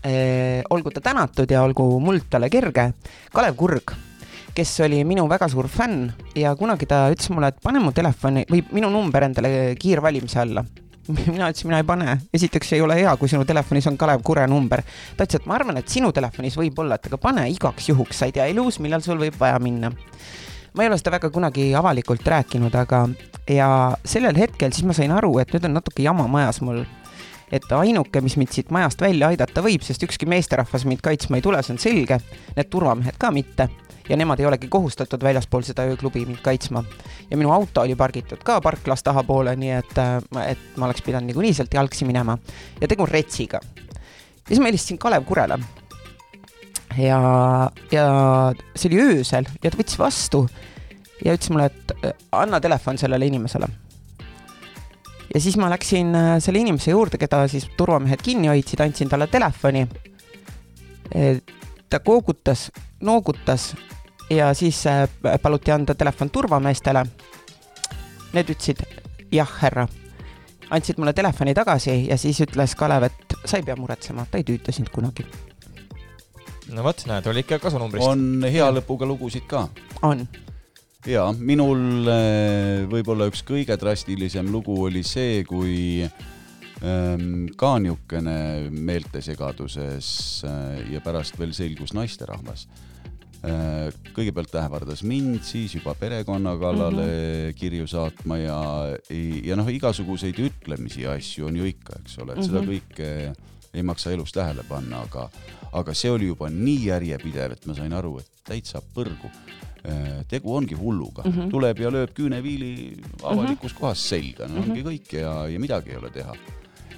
C: äh, olgu ta tänatud ja olgu muld talle kerge, Kalev Kurg kes oli minu väga suur fänn ja kunagi ta ütles mulle, et pane mu telefoni või minu number endale kiirvalimise alla. mina ütlesin, mina ei pane, esiteks ei ole hea, kui sinu telefonis on Kalev Kure number. ta ütles, et ma arvan, et sinu telefonis võib olla, et aga pane igaks juhuks, sa ei tea elus, millal sul võib vaja minna. ma ei ole seda väga kunagi avalikult rääkinud, aga ja sellel hetkel siis ma sain aru, et nüüd on natuke jama majas mul et ainuke, mis mind siit majast välja aidata võib, sest ükski meesterahvas mind kaitsma ei tule, see on selge, need turvamehed ka mitte ja nemad ei olegi kohustatud väljaspool seda ööklubi mind kaitsma. ja minu auto oli pargitud ka parklas tahapoole, nii et, et ma oleks pidanud niikuinii sealt jalgsi minema ja tegu on retsiga. ja siis ma helistasin Kalev Kurele. ja, ja see oli öösel ja ta võttis vastu ja ütles mulle, et anna telefon sellele inimesele ja siis ma läksin äh, selle inimese juurde, keda siis turvamehed kinni hoidsid, andsin talle telefoni. ta koogutas, noogutas ja siis äh, paluti anda telefon turvameestele. Need ütlesid jah, härra. andsid mulle telefoni tagasi ja siis ütles Kalev, et sa ei pea muretsema, ta ei tüüta sind kunagi.
F: no vot, näed, oli ikka kasunumbrist.
E: on hea lõpuga lugusid ka.
C: on
E: ja minul äh, võib-olla üks kõige drastilisem lugu oli see, kui ähm, ka niisugune meeltesegaduses äh, ja pärast veel selgus naisterahvas äh,. kõigepealt ähvardas mind, siis juba perekonna kallale mm -hmm. kirju saatma ja, ja noh, igasuguseid ütlemisi ja asju on ju ikka, eks ole, et mm -hmm. Ei maksa elus tähele panna, aga, aga see oli juba nii järjepidev, et ma sain aru, et täitsa põrgu Äh, tegu ongi hulluga mm, -hmm. tuleb ja lööb küüneviili avalikus mm -hmm. kohas selga, no ongi mm -hmm. kõik ja, ja midagi ei ole teha.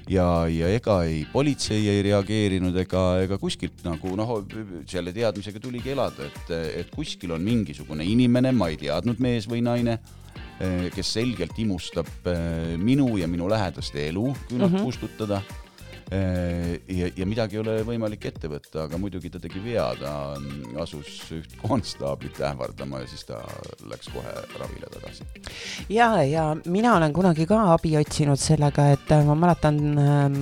E: ja, ja ega ei politsei ei reageerinud ega, ega kuskilt nagu noh, selle teadmisega tuligi elada, et, et kuskil on mingisugune inimene, ma ei teadnud, mees või naine, äh, kes selgelt imustab äh, minu ja minu lähedaste elu küünalt mm -hmm. kustutada ja, ja midagi ei ole võimalik ette võtta, aga muidugi ta tegi vea, ta asus üht konstaablit ähvardama ja siis ta läks kohe ravile tagasi.
C: ja, ja mina olen kunagi ka abi otsinud sellega, et äh, ma mäletan ähm,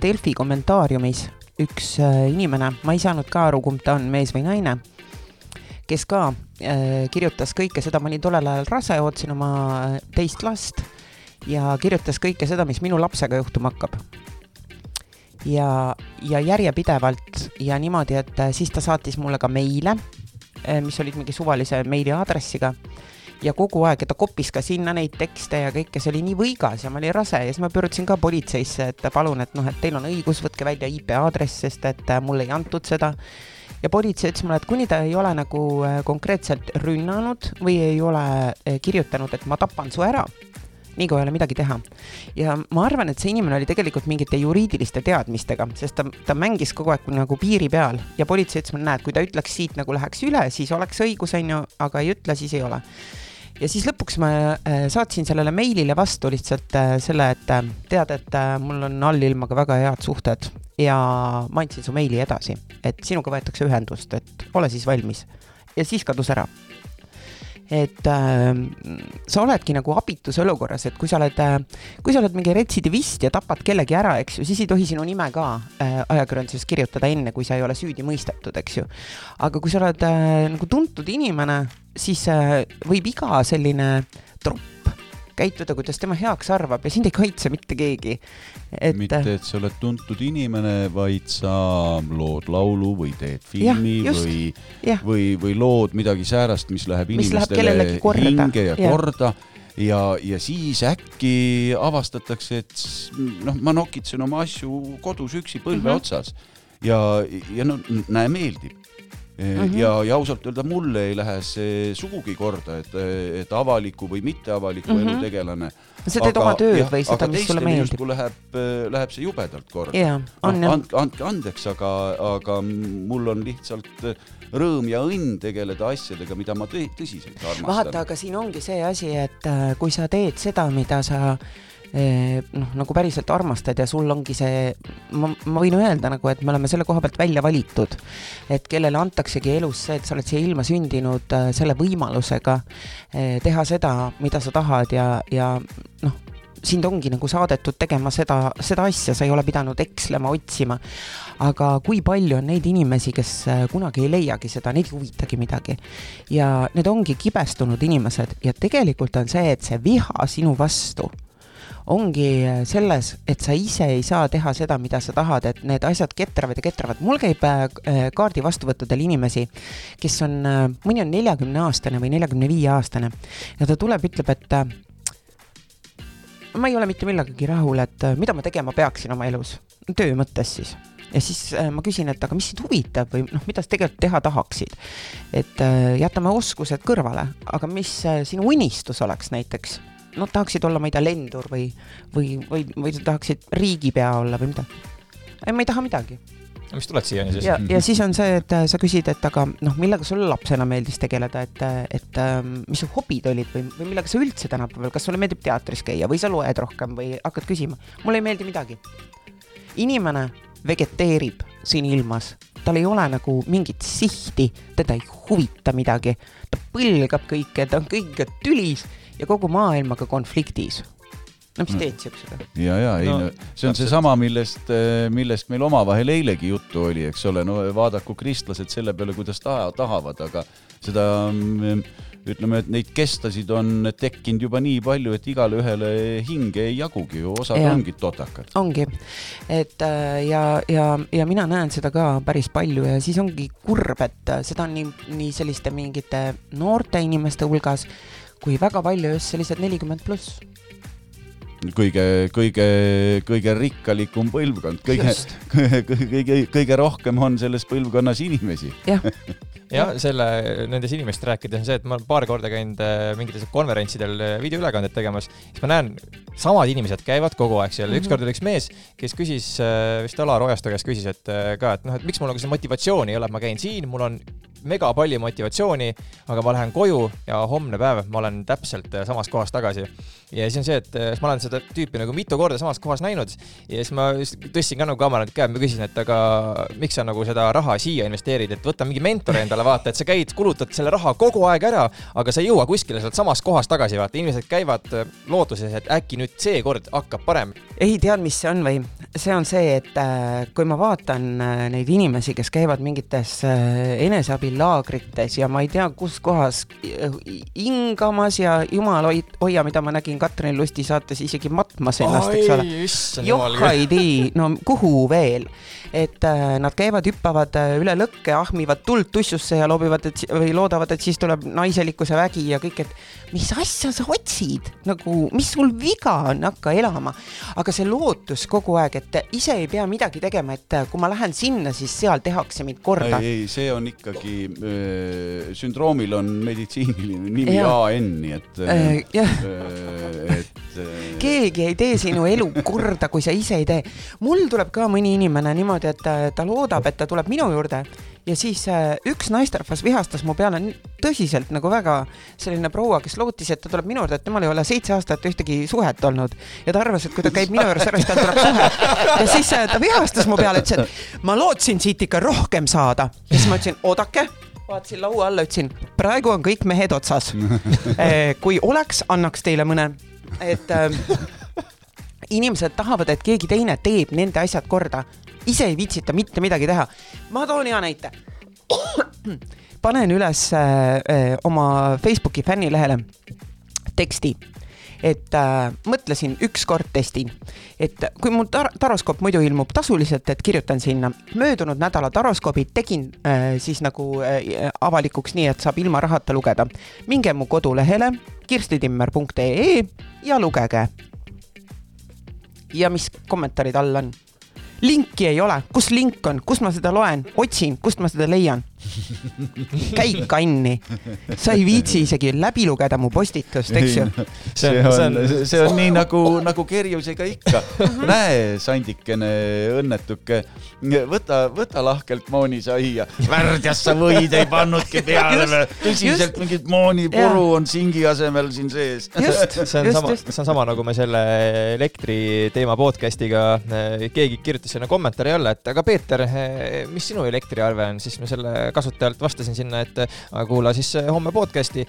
C: Delfi kommentaariumis üks äh, inimene, ma ei saanud ka aru, kumb ta on, mees või naine kes ka äh, kirjutas kõike seda, ma olin tollel ajal rase, ootasin oma teist last ja kirjutas kõike seda, mis minu lapsega juhtuma hakkab ja, ja järjepidevalt ja niimoodi, et äh, siis ta saatis mulle ka meile, äh, mis olid mingi suvalise meili aadressiga ja kogu aeg, ta koppis ka sinna neid tekste ja kõike, see oli nii võigas ja ma olin rase ja siis ma pöördusin ka politseisse, et palun, et noh, et teil on õigus, võtke välja IP aadress, sest et äh, mulle ei antud seda. ja politsei ütles mulle, et kuni ta ei ole nagu konkreetselt rünnanud või ei ole kirjutanud, et ma tapan su ära nii kui ei ole midagi teha. ja ma arvan, et see inimene oli tegelikult mingite juriidiliste teadmistega, sest ta, ta mängis kogu aeg nagu piiri peal ja politsei ütles mulle, näed, kui ta ütleks siit nagu läheks üle, siis oleks õigus, on ju, aga ei ütle, siis ei ole ja siis lõpuks ma äh, saatsin sellele meilile vastu lihtsalt äh, selle, et äh, tead, et mul on allilmaga väga head suhted ja ma andsin su meili edasi, et sinuga võetakse ühendust, et ole siis valmis. ja siis kadus ära et äh, sa oledki nagu abitus olukorras, et kui sa oled äh,, kui sa oled mingi retsidivist ja tapad kellegi ära, eks ju, siis ei tohi sinu nime ka äh, ajakirjanduses kirjutada enne, kui sa ei ole süüdi mõistetud, eks ju. aga kui sa oled äh, nagu tuntud inimene, siis äh, võib iga selline tropp käituda, kuidas tema heaks arvab ja sind ei kaitse mitte keegi.
E: et mitte, et sa oled tuntud inimene, vaid sa lood laulu või teed filmi ja, just, või, või, või lood midagi säärast, mis läheb mis inimestele läheb hinge ja, ja korda. Ja, ja siis äkki avastatakse, et noh, ma nokitsen oma asju kodus üksi põlve mm -hmm. otsas. Ja, ja no näe, meeldib Mm -hmm. ja, ja ausalt öelda mulle ei lähe see sugugi korda, et, et avaliku või mitteavaliku mm -hmm. elu tegelane.
C: sa teed aga, oma tööd jah, või seda, mis sulle meeldib.
E: Läheb, läheb see jubedalt korda
C: yeah,.
E: And, andke andeks, aga, aga mul on lihtsalt rõõm ja õnn tegeleda asjadega, mida ma tõsiselt armastan.
C: vaata, aga siin ongi see asi, et äh, kui sa teed seda, mida sa noh, nagu päriselt armastad ja sul ongi see, ma, ma võin öelda nagu, et me oleme selle koha pealt välja valitud. et kellele antaksegi elus see, et sa oled siia ilma sündinud äh, selle võimalusega äh, teha seda, mida sa tahad ja, ja noh, sind ongi nagu saadetud tegema seda, seda asja, sa ei ole pidanud ekslema, otsima. aga kui palju on neid inimesi, kes äh, kunagi ei leiagi seda, neid ei huvitagi midagi. ja need ongi kibestunud inimesed ja tegelikult on see, et see viha sinu vastu ongi äh, selles, et sa ise ei saa teha seda, mida sa tahad, et need asjad ketravad ja ketravad. mul käib äh, äh, kaardi vastuvõttudel inimesi, kes on, mõni on neljakümne aastane või neljakümne viie aastane ja ta tuleb, ütleb, et ma ei ole mitte millegagi rahul, et mida ma tegema peaksin oma elus, töö mõttes siis ja siis ma küsin, et aga mis sind huvitab või noh, mida sa tegelikult teha tahaksid. et jätame oskused kõrvale, aga mis sinu unistus oleks näiteks? No tahaksid olla, ma ei tea, lendur või, või, või, või sa tahaksid riigipea olla või mida? ei, ma ei taha midagi
F: mis tuled siiani siis?
C: ja, ja siis on see, et sa küsid, et aga noh, millega sulle lapsena meeldis tegeleda, et, et mis su hobid olid või, või millega sa üldse tänapäeval, kas sulle meeldib teatris käia või sa loed rohkem või hakkad küsima? mulle ei meeldi midagi. inimene vegeteerib siin ilmas, tal ei ole nagu mingit sihti, teda ei huvita midagi, ta põlgab kõike, ta on kõigega tülis ja kogu maailmaga konfliktis no mis teed siuksega?
E: ja, ja ei no, no see on seesama, millest, millest meil omavahel eilegi juttu oli, eks ole, no vaadaku kristlased selle peale, kuidas taha, tahavad, aga seda mm, ütleme, et neid kestasid on tekkinud juba nii palju, et igale ühele hinge ei jagugi ju, osad ja. ongi totakad.
C: ongi, et äh, ja, ja, ja mina näen seda ka päris palju ja siis ongi kurb, et äh, seda on nii, nii selliste mingite noorte inimeste hulgas kui väga palju just sellised nelikümmend pluss.
E: Kõige, kõige, kõige rikkalikum põlvkond, kõige, kõige, kõige, kõige rohkem on selles põlvkonnas inimesi.
C: jah.
F: Jah, selle, nendest inimestest rääkides on see, et ma olen paar korda käinud äh, mingitel konverentsidel äh, videoülekandeid tegemas, siis ma näen, samad inimesed käivad kogu aeg seal. Mm -hmm., ükskord oli üks mees, kes küsis, äh, vist Alar Ojastu käest küsis, et ka, et noh, et miks mul nagu seda motivatsiooni ei ole, et ma käin siin, mul on mega palju motivatsiooni, aga ma lähen koju ja homne päev ma olen täpselt samas kohas tagasi. ja siis on see, et siis ma olen seda tüüpi nagu mitu korda samas kohas näinud ja siis ma tõstsin ka nagu kaamerat käe, ma küsisin, et aga miks sa nagu seda raha siia investeerid, et võta mingi mentori endale vaata, et sa käid, kulutad selle raha kogu aeg ära, aga sa ei jõua kuskile sealt samast kohast tagasi, vaata, inimesed käivad äh, lootuses, et äkki nüüd seekord hakkab parem.
C: ei, tead, mis see on või? see on see, et äh, kui ma vaatan äh, neid inimesi, kes käivad mingites eneseabilaagrites ja ma ei tea, kus kohas hingamas ja jumal hoia, mida ma nägin Katrin Lusti saates isegi matmas ennast, eks ole. johhaidi, no kuhu veel et äh, nad käivad, hüppavad äh, üle lõkke, ahmivad tuld tussusse ja loobivad, et või loodavad, et siis tuleb naiselikkuse vägi ja kõik, et mis asja sa otsid, nagu mis sul viga on, hakka elama. aga see lootus kogu aeg, et ise ei pea midagi tegema, et äh, kui ma lähen sinna, siis seal tehakse mind korda.
E: ei, ei, see on ikkagi sündroomil on meditsiiniline nimi. AN, nii et äh,.
C: Jah äh, keegi ei tee sinu elu korda, kui sa ise ei tee. mul tuleb ka mõni inimene niimoodi, et äh, ta loodab, et ta tuleb minu juurde ja siis äh, üks naisterahvas vihastas mu peale tõsiselt nagu väga selline proua, kes lootis, et ta tuleb minu juurde, et temal ei ole seitse aastat ühtegi suhet olnud ja ta arvas, et kui ta käib minu juures ära, siis tal tuleb suhe. ja siis ta vihastas mu peale, ütles, et ma lootsin siit ikka rohkem saada ja siis ma ütlesin, oodake vaatasin laua alla, ütlesin, praegu on kõik mehed otsas. kui oleks, annaks teile mõne et äh, inimesed tahavad, et keegi teine teeb nende asjad korda, ise ei viitsita mitte midagi teha. ma toon hea näite. panen üles äh, oma Facebooki fännilehele teksti et äh, mõtlesin, ükskord testin, et kui mul tar taroskoop muidu ilmub tasuliselt, et kirjutan sinna. möödunud nädala taroskoobid tegin äh, siis nagu äh, avalikuks nii, et saab ilma rahata lugeda. minge mu kodulehele kirstitimmer.ee ja lugege. ja mis kommentaarid all on? linki ei ole, kus link on, kus ma seda loen, otsin, kust ma seda leian käi kanni, sa ei viitsi isegi läbi lugeda mu postitust, eks ju.
E: see on, see on, see on nii nagu, nagu kerjusega ikka. näe, sandikene õnnetuke, võta, võta lahkelt moonisaia. värdjas sa võid ei pannudki peale tõsiselt mingit moonipuru on singi asemel siin sees.
F: see on sama, see on sama nagu me selle elektri teema podcast'iga, eh, keegi kirjutas sinna kommentaari alla, et aga Peeter, eh, mis sinu elektriarve on, siis me selle kasutajalt vastasin sinna, et kuula siis eh, homme podcast'i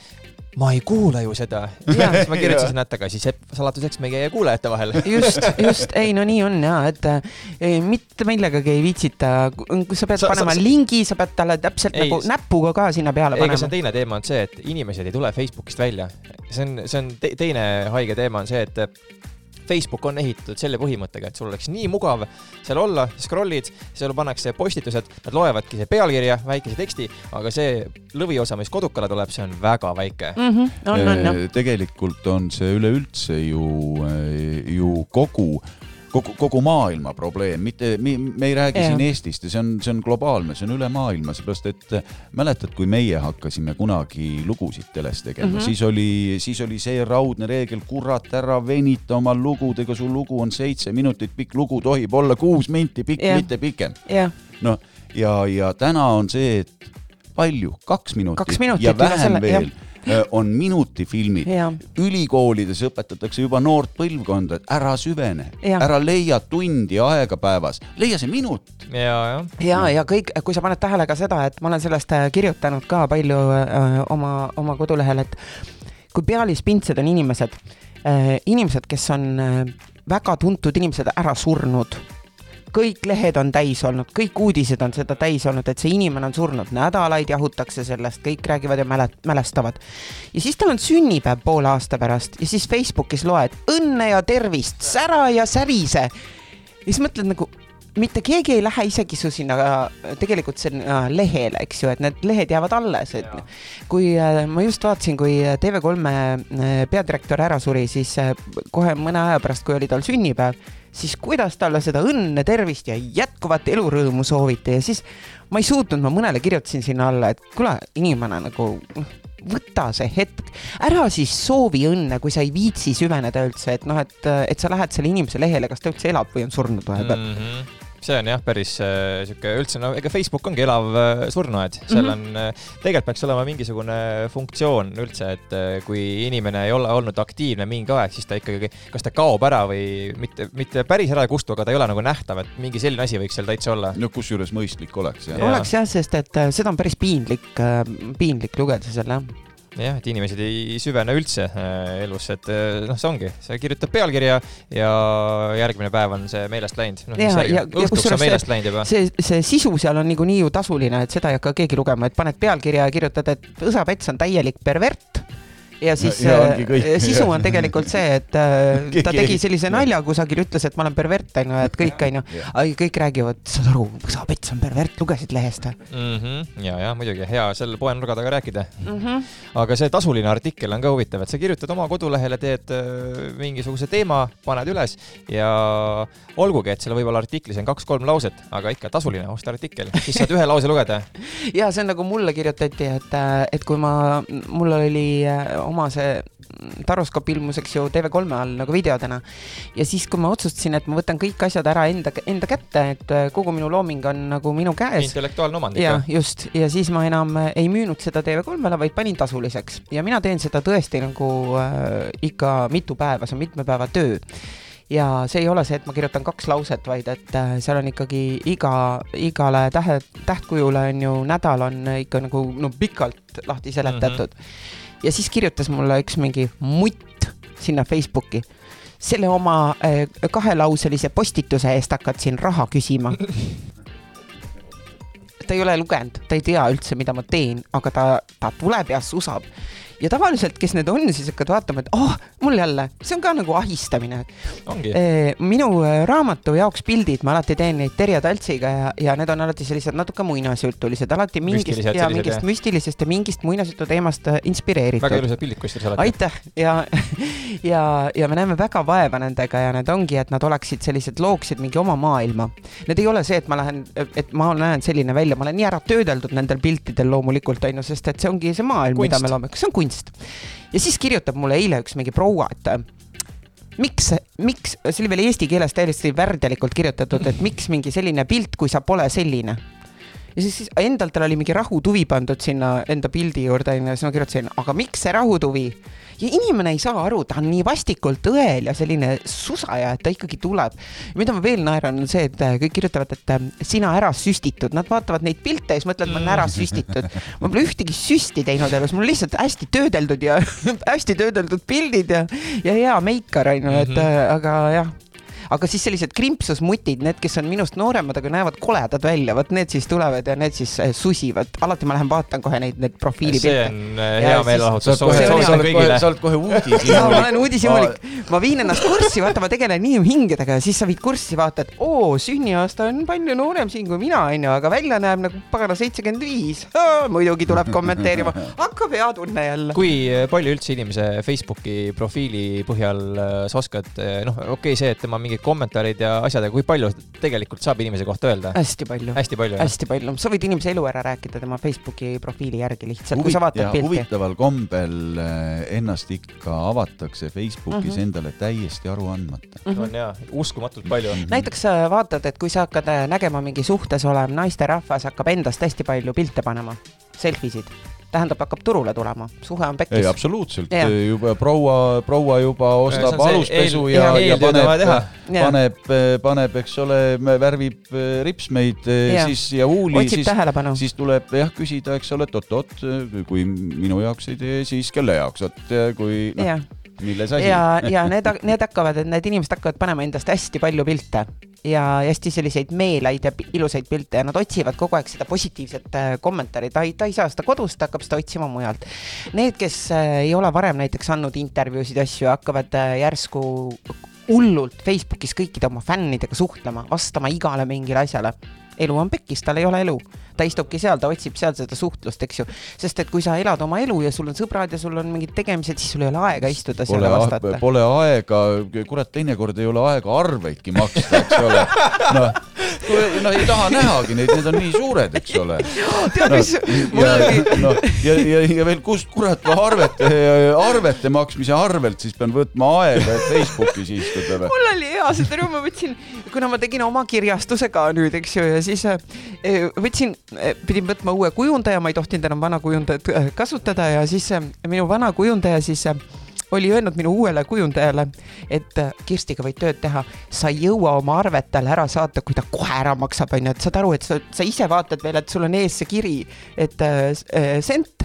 F: ma ei kuula ju seda. ja siis ma kirjutasin, et aga siis salatuseks meie kuulajate vahel.
C: just, just, ei no nii on ja, et ei, mitte millegagi ei viitsita, kui sa pead sa, panema sa, lingi, sa pead talle täpselt ei, nagu näpuga ka sinna peale
F: panema. see on teine teema, on see, et inimesed ei tule Facebookist välja. see on, see on te, teine haige teema on see, et Facebook on ehitatud selle põhimõttega, et sul oleks nii mugav seal olla, scroll'id, seal pannakse postitused, nad loevadki see pealkirja, väikese teksti, aga see lõviosa, mis kodukale tuleb, see on väga väike.
C: mm. -hmm. on, on.
E: Eh, tegelikult on see üleüldse ju, ju kogu, kogu, kogu maailma probleem, mitte, me ei räägi
C: Jah.
E: siin Eestist ja see on, see on globaalne, see on üle maailma, seepärast et äh, mäletad, kui meie hakkasime kunagi lugusid teles tegema mm. -hmm. siis oli, siis oli see raudne reegel, kurat, ära venita oma lugudega, su lugu on seitse minutit pikk, lugu tohib olla kuus minti pikk mitte pikem. noh, ja, ja täna on see, et palju, kaks minutit, ja vähem
C: selle,
E: veel äh, on minutifilmid. Ülikoolides õpetatakse juba noort põlvkonda, et ära süvene, ära leia tundi aega päevas, leia see minut.
F: ja,
C: ja, ja kõik, kui sa paned tähele ka seda, et ma olen sellest äh, kirjutanud ka palju öö, oma, oma kodulehel, et kui pealispindsed on inimesed, inimesed, kes on öö, väga tuntud inimesed ära surnud, kõik lehed on täis olnud, kõik uudised on seda täis olnud, et see inimene on surnud, nädalaid jahutakse sellest, kõik räägivad ja mäle-, mälestavad. ja siis tal on sünnipäev poole aasta pärast ja siis Facebookis loed õnne ja tervist, sära ja särise. ja siis mõtled nagu, mitte keegi ei lähe isegi su sinna tegelikult sinna lehele, eks ju, et need lehed jäävad alles, et kui äh, ma just vaatasin, kui TV3-e äh, peadirektor ära suri, siis äh, kohe mõne aja pärast, kui oli tal sünnipäev, siis kuidas talle seda õnne, tervist ja jätkuvat elurõõmu sooviti ja siis ma ei suutnud, ma mõnele kirjutasin sinna alla, et kuule, inimene nagu noh, võta see hetk, ära siis soovi õnne, kui sa ei viitsi süveneda üldse, et noh, et, et sa lähed selle inimese lehele, kas ta üldse elab või on surnud vahepeal mm.
F: -hmm see on jah, päris äh, sihuke üldse, no ega Facebook ongi elav äh, surnuaed, seal
C: Mhm.
F: on äh,, tegelikult peaks olema mingisugune funktsioon üldse, et kui inimene ei ole olnud aktiivne mingi aeg, siis ta ikkagi, kas ta kaob ära või mitte, mitte päris ära ei kustu, aga ta ei ole nagu nähtav, et mingi selline asi võiks seal täitsa olla.
E: no kusjuures mõistlik oleks jah
C: oleks jah, sest et seda on päris piinlik, piinlik lugeda seal jah.
F: jah, et inimesed ei süvene üldse äh, elusse, et äh, noh, see ongi, sa kirjutad pealkirja ja järgmine päev on see meelest läinud. noh,
C: Ja- ja-, ja kusjuures
F: juba.
C: see, see sisu seal on niikuinii ju tasuline, et seda ei hakka keegi lugema, et paned pealkirja ja kirjutad, et Õsa Pets on täielik pervert. Ja siis
E: Ja- ja
C: äh, sisu on tegelikult see, et äh, ta tegi sellise nalja kusagil, ütles, et ma olen pervert, onju, et kõik, onju, kõik räägivad, saad aru, Õsa Pets on pervert, lugesid lehest või
F: mm. -hmm. ja, ja muidugi hea seal poenurga taga rääkida.
C: mm? -hmm.
F: aga see tasuline artikkel on ka huvitav, et sa kirjutad oma kodulehele, teed äh, mingisuguse teema, paned üles ja olgugi, et seal võib-olla artiklis on kaks-kolm lauset, aga ikka tasuline osta artikkel, siis saad ühe lause lugeda.
C: ja see on nagu mulle kirjutati, et, et kui ma, mul oli oma see taroskoop ilmus, eks ju, TV3 all nagu videodena ja siis, kui ma otsustasin, et ma võtan kõik asjad ära enda, enda kätte, et äh, kogu minu looming on nagu minu käes.
F: intellektuaalne omand
C: ja
F: ikka.
C: just, ja siis ma enam äh, ei müünud seda TV3-le, vaid panin tasuliseks ja mina teen seda tõesti nagu äh, ikka mitu päeva, see on mitme päeva töö ja see ei ole see, et ma kirjutan kaks lauset, vaid et äh, seal on ikkagi iga, igale tähe, tähtkujule on ju nädal on ikka nagu no pikalt lahti seletatud mm. -hmm. Ja siis kirjutas mulle üks mingi mutt sinna Facebooki selle oma äh, kahelauselise postituse eest hakkad siin raha küsima. ta ei ole lugenud, ta ei tea üldse, mida ma teen, aga ta, ta tuleb ja susab. Ja tavaliselt, kes need on, siis hakkad vaatama, et oh, mul jälle, see on ka nagu ahistamine. minu äh, raamatu jaoks pildid, ma alati teen neid Terje Taltsiga ja, ja need on alati sellised natuke muinasjutulised, alati mingist
F: Müstilised
C: ja mingist
F: jah.
C: müstilisest ja mingist muinasjutu teemast äh,
F: väga
C: inspireeritud.
F: ilusad pildid kusjuures alati.
C: aitäh ja, ja, ja me näeme väga vaeva nendega ja need ongi, et nad oleksid sellised, looksid mingi oma maailma. Need ei ole see, et ma lähen, et ma näen selline välja, ma olen nii ära töödeldud nendel piltidel loomulikult on ju, sest et see ongi see maailm, mida me loome, see on kunst. Ja siis kirjutab mulle eile üks mingi proua, et äh, miks, miks, see oli veel eesti keeles täiesti värdjalikult kirjutatud, et miks mingi selline pilt, kui sa pole selline ja siis, siis endal tal oli mingi rahutuvi pandud sinna enda pildi juurde onju ja siis ma kirjutasin, aga miks see rahutuvi? ja inimene ei saa aru, ta on nii vastikult õel ja selline susaja, et ta ikkagi tuleb. mida ma veel naeran, on see, et äh, kõik kirjutavad, et äh, sina ära süstitud, nad vaatavad neid pilte ja siis mõtlevad, ma olen ära süstitud. ma pole ühtegi süsti teinud elus, mul lihtsalt hästi töödeldud ja hästi töödeldud pildid ja, ja hea meikar onju, et äh, aga jah aga siis sellised krimpsusmutid, need, kes on minust nooremad, aga näevad koledad välja, vot need siis tulevad ja need siis äh, susivad, alati ma lähen vaatan kohe neid,
F: see
C: profiilipilte.
F: on äh,
C: Ja
F: hea meelelahutus,
E: sa oled kohe,
C: See on
E: sa
C: hea.
E: oled kohe, sa oled kohe uudis.
C: ja ma olen uudishimulik, ma viin ennast kurssi, vaata, ma tegelen inimhingedega ja siis sa viid kurssi, vaatad, oo, sünniaasta on palju noorem siin kui mina, onju, aga välja näeb nagu pagana seitsekümmend viis. muidugi tuleb kommenteerima, hakkab hea tunne jälle.
F: kui palju üldse inimese Facebooki profiili põhjal äh, sa oskad, noh, okei okay,, see, et tema mingid kommentaarid ja asjad, aga kui palju tegelikult saab inimese kohta öelda?
C: hästi palju,
F: hästi palju, jah?
C: hästi palju, sa võid inimese elu ära rääkida tema Facebooki profiili järgi lihtsalt, kui sa vaatad pilti.
E: huvitaval kombel äh, ennast ikka avatakse Facebookis
C: Mhm.
E: endale täiesti aru andmata.
F: on jaa, uskumatult palju.
C: näiteks sa vaatad, et kui sa hakkad äh, nägema mingi suhtes olev naisterahvas hakkab endast hästi palju pilte panema, selfie sid, tähendab, hakkab turule tulema, suhe on
E: ei,
C: pekkis.
E: absoluutselt.
C: Jah.,
E: juba proua, proua juba ostab
F: see
E: aluspesu
F: eel-
E: ja, ja paneb, paneb, paneb, eks ole, värvib äh, ripsmeid äh, siis ja huuli, siis siis tuleb jah küsida, eks ole, et oot-oot, kui minu jaoks ei tee, siis kelle jaoks, et kui noh, milles asi.
C: ja, ja need, need hakkavad, need inimesed hakkavad panema endast hästi palju pilte ja hästi selliseid meelaid ja ilusaid pilte ja nad otsivad kogu aeg seda positiivset äh, kommentaari, ta ei, ta ei saa seda kodust, ta hakkab seda otsima mujalt. Need, kes äh, ei ole varem näiteks andnud intervjuusid ja asju, hakkavad äh, järsku hullult Facebookis kõikide oma fännidega suhtlema, vastama igale mingile asjale. Elu on pekkis, tal ei ole elu, ta istubki seal, ta otsib seal seda suhtlust, eks ju. sest et kui sa elad oma elu ja sul on sõbrad ja sul on mingid tegemised, siis sul ei ole aega istuda seal ja vastata.
E: pole aega, kurat, teinekord ei ole aega arveidki maksta, eks ole. noh, noh ei taha nähagi neid, need on nii suured, eks ole.
C: tead, mis, mul
E: ja
C: oli,
E: no, ja, ja, ja veel kust kurat ma arvete, arvete maksmise arvelt siis pean võtma aega, et Facebookis istuda või?
C: mul oli hea, seda rõõmu ma võtsin, kuna ma tegin oma kirjastuse ka nüüd, eks ju, ja siis äh, võtsin, pidin võtma uue kujundaja, ma ei tohtinud enam vana kujundajat äh, kasutada ja siis äh, minu vana kujundaja siis äh, oli öelnud minu uuele kujundajale, et äh, Kirstiga võid tööd teha, sa ei jõua oma arvet talle ära saata, kui ta kohe ära maksab, onju, et saad aru, et sa, sa ise vaatad veel, et sul on ees see kiri, et äh, äh, sent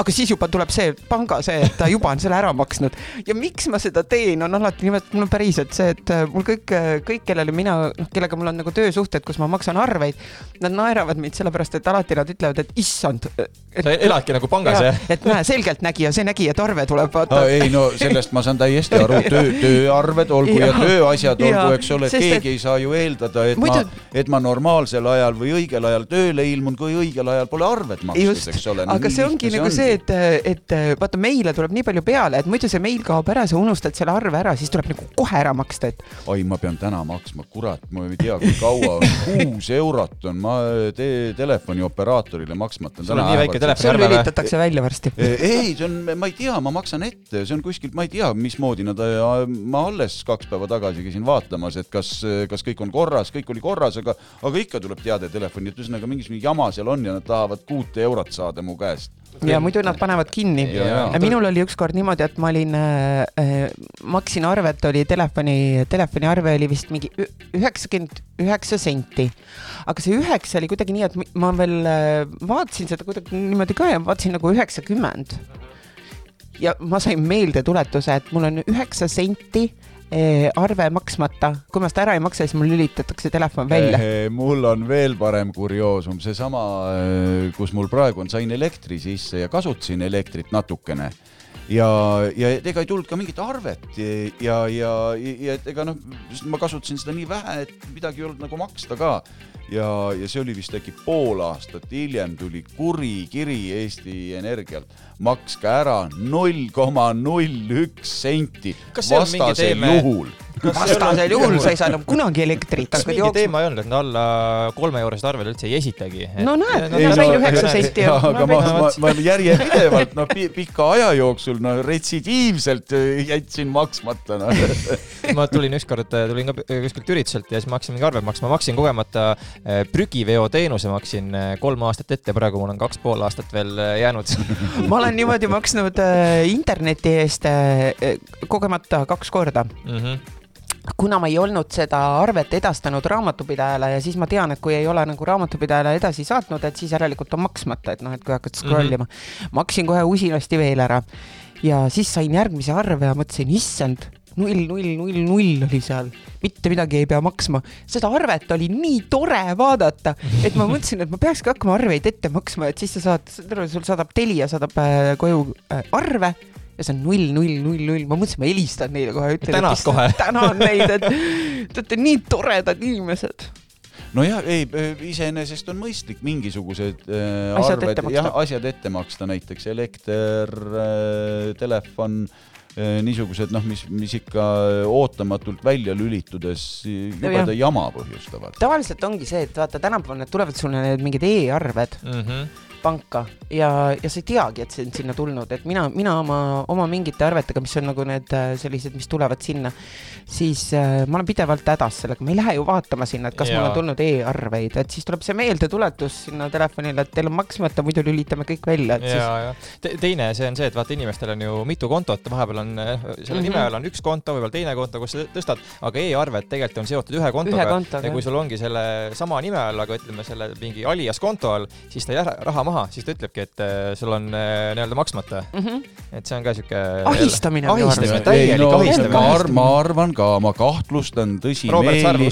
C: aga siis juba tuleb see panga see, et ta juba on selle ära maksnud ja miks ma seda teen, on alati nimelt, mul on päriselt see, et äh, mul kõik, kõik, kellele mina, noh, kellega mul on nagu töösuhted, kus ma maksan arveid, nad naeravad mind sellepärast, et alati nad ütlevad, et issand.
F: sa eladki nagu pangas, jah?
C: et näe, selgeltnägija, see nägi, et arve tuleb, vaata
E: no,. ei no sellest ma saan täiesti aru, töö, tööarved olgu ja, ja tööasjad olgu, eks ole, et
C: sest et-
E: keegi ei saa ju eeldada, et
C: Muidu-
E: ma, et ma normaalsel ajal või õigel ajal tööle ilmun, kui õigel ajal pole arved makstud, eks ole.
C: aga see ongi nagu see, et, et vaata meile tuleb nii palju peale, et muidu see meil kaob ära, sa unustad selle arve ära, siis tuleb nagu kohe ära maksta, et
E: oi, ma pean täna maksma, kurat, ma ei tea, kui kaua on, kuus eurot on ma te telefonioperaatorile maksmata.
F: Sul on nii väike telefon-
C: sul lülitatakse välja varsti.
E: ei, see on, ma ei tea, ma maksan ette, see on kuskilt, ma ei tea, mismoodi nad, ma alles kaks päeva tagasi käisin vaatamas, et kas, kas kõik on korras, kõik oli korras, aga, aga ikka tuleb teade telefoni, et ühesõnaga mingisugune jama seal on ja nad tahavad kuute eurot saada mu käest.
C: Ja muidu nad panevad kinni. Minul oli ükskord niimoodi, et ma olin äh,, äh, maksin arvet, oli telefoni, telefoniarve oli vist mingi üheksakümmend üheksa senti. aga see üheksa oli kuidagi nii, et ma veel äh, vaatasin seda kuidagi niimoodi ka ja vaatasin nagu üheksakümmend. ja ma sain meeldetuletuse, et mul on üheksa senti arve maksmata, kui ma seda ära ei maksa, siis mul lülitatakse telefon välja.
E: mul on veel parem kurioosum, seesama, kus mul praegu on, sain elektri sisse ja kasutasin elektrit natukene ja, ja ega ei tulnud ka mingit arvet. Ja, ja, ja ega noh, ma kasutasin seda nii vähe, et midagi ei olnud nagu maksta ka. Ja, ja see oli vist äkki pool aastat hiljem tuli kuri kiri Eesti Energialt, makske ära null koma null üks senti vastasel juhul
C: vastasel juhul sa ei saa enam kunagi elektrit,
F: kas
C: hakkad
F: mingi
C: jooksma.
F: teema ei olnud, et nad alla kolme eurosed arvel üldse ei esitagi?
C: No näed, ma sain üheksa senti
E: aga ma, ma, ma järjepidevalt, no pi- pika aja jooksul, no retsidiivselt äh, jätsin maksmata, noh.
F: ma tulin ükskord, tulin ka kuskilt ürituselt ja siis ma hakkasin mingi arve maksma, maksin kogemata eh, prügiveoteenuse maksin kolm aastat ette, praegu mul on kaks pool aastat veel jäänud.
C: ma olen niimoodi maksnud äh, interneti eest äh, kogemata kaks korda,
F: Mhm.
C: Kuna ma ei olnud seda arvet edastanud raamatupidajale ja siis ma tean, et kui ei ole nagu raamatupidajale edasi saatnud, et siis järelikult on maksmata, et noh, et kui hakkad scroll ima mm. -hmm. maksin kohe usinasti veel ära ja siis sain järgmise arve ja mõtlesin, issand, null, null, null, null oli seal, mitte midagi ei pea maksma. seda arvet oli nii tore vaadata, et ma mõtlesin, et ma peakski hakkama arveid ette maksma, et siis sa saad, sul saadab Telia saadab äh, koju äh, arve ja see on null, null, null, null, ma mõtlesin, ma helistan neile kohe, ütlen.
F: Tänad kohe.
C: tänan neid, et te olete nii toredad inimesed.
E: nojah, ei, iseenesest on mõistlik mingisugused äh,
C: Asjad
E: arved jah, asjad ette maksta, näiteks elekter äh,, telefon äh,, niisugused noh, mis, mis ikka ootamatult välja lülitudes jubeda jama põhjustavad.
C: tavaliselt ongi see, et vaata, tänapäeval need tulevad sulle need mingid e-arved
F: Mhm.
C: Panka ja, ja sa ei teagi, et see on sinna tulnud, et mina, mina oma, oma mingite arvetega, mis on nagu need äh, sellised, mis tulevad sinna, siis äh, ma olen pidevalt hädas sellega, ma ei lähe ju vaatama sinna, et kas
F: Jaa.
C: mul on tulnud e-arveid, et siis tuleb see meeldetuletus sinna telefonile, et teil on maksmata, muidu lülitame kõik välja,
F: ja,
C: siis
F: ja Te, teine, see on see, et vaata, inimestel on ju mitu kontot, vahepeal on eh, selle
C: Mhm.
F: nime all on üks konto, võib-olla teine konto, kus sa tõstad, aga e-arved tegelikult on seotud ühe kontoga.
C: ühe kontoga
F: ja kui sul ongi selle sama nime all, aga ütleme selle mingi alias konto all, siis ta ei raha maha, siis ta ütlebki, et eh, sul on eh, nii-öelda maksmata.
C: mm. -hmm.
F: et see on ka siuke.
C: Ahistamine
F: ahistamine, täielik
E: no,
F: ahistamine
E: ma arvan, ma arvan ka, ma kahtlustan tõsimeeli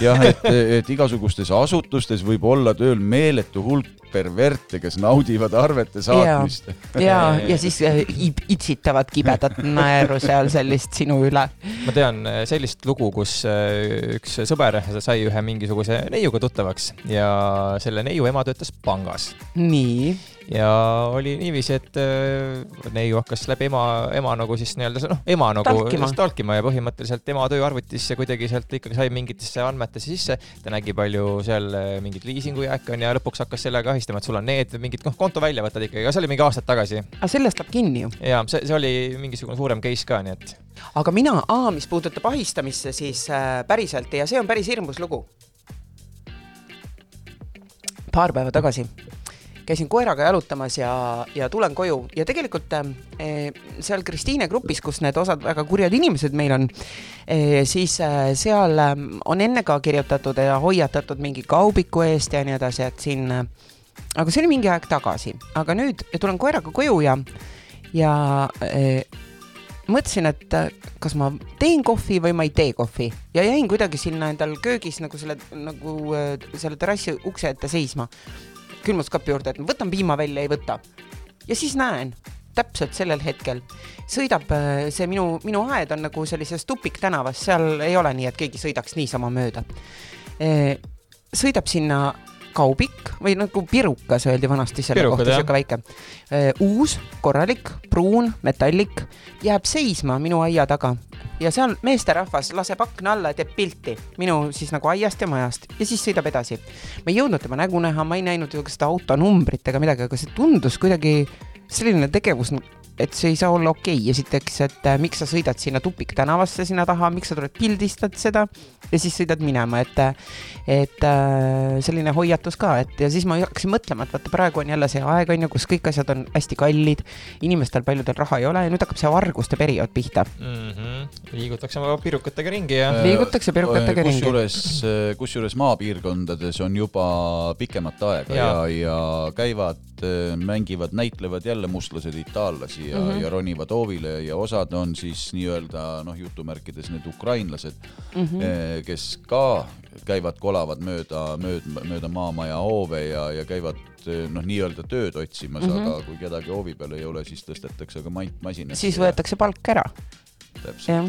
E: jah, et, et igasugustes asutustes võib olla tööl meeletu hulk perverte, kes naudivad arvete saatmist.
C: ja, ja siis äh, itsitavad kibedat naeru seal sellist sinu üle.
F: ma tean sellist lugu, kus üks sõber sai ühe mingisuguse neiuga tuttavaks ja selle neiu ema töötas pangas
C: nii,
F: ja oli niiviisi, et äh, neiu hakkas läbi ema, ema nagu siis nii-öelda noh, ema nagu
C: Talkima.
F: talkima ja põhimõtteliselt ema tööarvutisse kuidagi sealt ikkagi sai mingitesse andmetesse sisse. ta nägi, palju seal äh, mingit liisingujääke on ja lõpuks hakkas sellega ahistama, et sul on need mingid noh, konto väljavõtted ikkagi, aga see oli mingi aastad tagasi
C: aga sellest läheb kinni ju.
F: ja see, see oli mingisugune suurem case ka, nii et
C: aga mina, mis puudutab ahistamisse, siis äh, päriselt ja see on päris hirmus lugu. paar päeva tagasi käisin koeraga jalutamas ja, ja tulen koju. Ja tegelikult äh, seal Kristiine grupis, kus need osad väga kurjad inimesed meil on äh,, siis äh, seal äh, on enne ka kirjutatud ja hoiatatud mingi kaubiku eest ja nii edasi, et siin äh, aga see oli mingi aeg tagasi, aga nüüd tulen koeraga koju ja, ja äh, mõtlesin, et kas ma teen kohvi või ma ei tee kohvi. Ja jäin kuidagi sinna endal köögis nagu selle nagu selle terrassi ukse ette seisma külmutuskapi juurde, et võtan piima välja, ei võta. ja siis näen täpselt sellel hetkel sõidab äh, see minu, minu aed on nagu sellises tupiktänavas, seal ei ole nii, et keegi sõidaks niisama mööda. sõidab sinna kaubik või nagu pirukas öeldi vanasti selle
F: Pirukad,
C: kohta, sihuke väike. uus, korralik, pruun, metallik, jääb seisma minu aia taga ja seal meesterahvas laseb akna alla ja teeb pilti minu siis nagu aiast ja majast ja siis sõidab edasi. ma ei jõudnud tema nägu näha, ma ei näinud seda auto numbrit ega midagi, aga see tundus kuidagi selline tegevus, et see ei saa olla okei okay., esiteks, et äh, miks sa sõidad sinna tupiktänavasse sinna taha, miks sa tuled pildistad seda ja siis sõidad minema, et et äh, selline hoiatus ka, et ja siis ma hakkasin mõtlema, et vaata, praegu on jälle see aeg on ju, kus kõik asjad on hästi kallid, inimestel paljudel raha ei ole ja nüüd hakkab see varguste periood pihta.
F: mm -hmm. liigutakse oma pirukatega ringi ja
C: Liigutakse pirukatega ringi.
E: kusjuures, kusjuures maapiirkondades on juba pikemat aega ja, ja, ja käivad, mängivad, näitlevad jälle mustlased itaallasi ja mm. -hmm. ja ronivad hoovile ja osad on siis nii-öelda noh, jutumärkides need ukrainlased mm. -hmm. kes ka käivad, kolavad mööda, mööda, mööda maamaja hoove ja, ja käivad noh, nii-öelda tööd otsimas mm. -hmm. aga kui kedagi hoovi peal ei ole, siis tõstetakse ka mant masinasse.
C: siis võetakse palk ära. jah.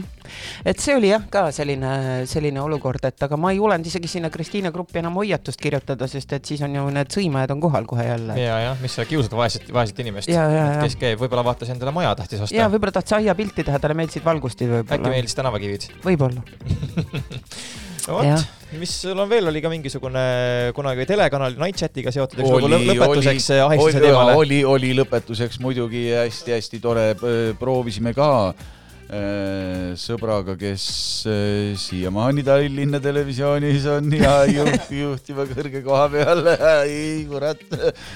C: et see oli jah ka selline, selline olukord, et aga ma ei julenud isegi sinna Kristiine gruppi enam hoiatust kirjutada, sest et siis on ju need sõimajad on kohal kohe jälle.
F: ja, jah, mis sa kiusad vaeset, vaeset inimest, kes käib, võib-olla vaatas endale maja, tahtis osta
C: ja. võib-olla tahtis aiapilti teha, talle meeldisid valgustid
F: äkki
C: võib-olla.
F: meeldis tänavakivid.
C: võib-olla.
F: vot
C: Jah.,
F: mis sul on veel, oli ka mingisugune kunagi telekanali Night Chatiga seotud üks lugu lõ- lõpetuseks äh, ahistuse
E: oli,
F: teemale.
E: oli, oli lõpetuseks muidugi hästi-hästi tore, proovisime ka äh, sõbraga, kes äh, siiamaani Tallinna Televisioonis on ja juht, juhtiva kõrge koha peal, ei kurat.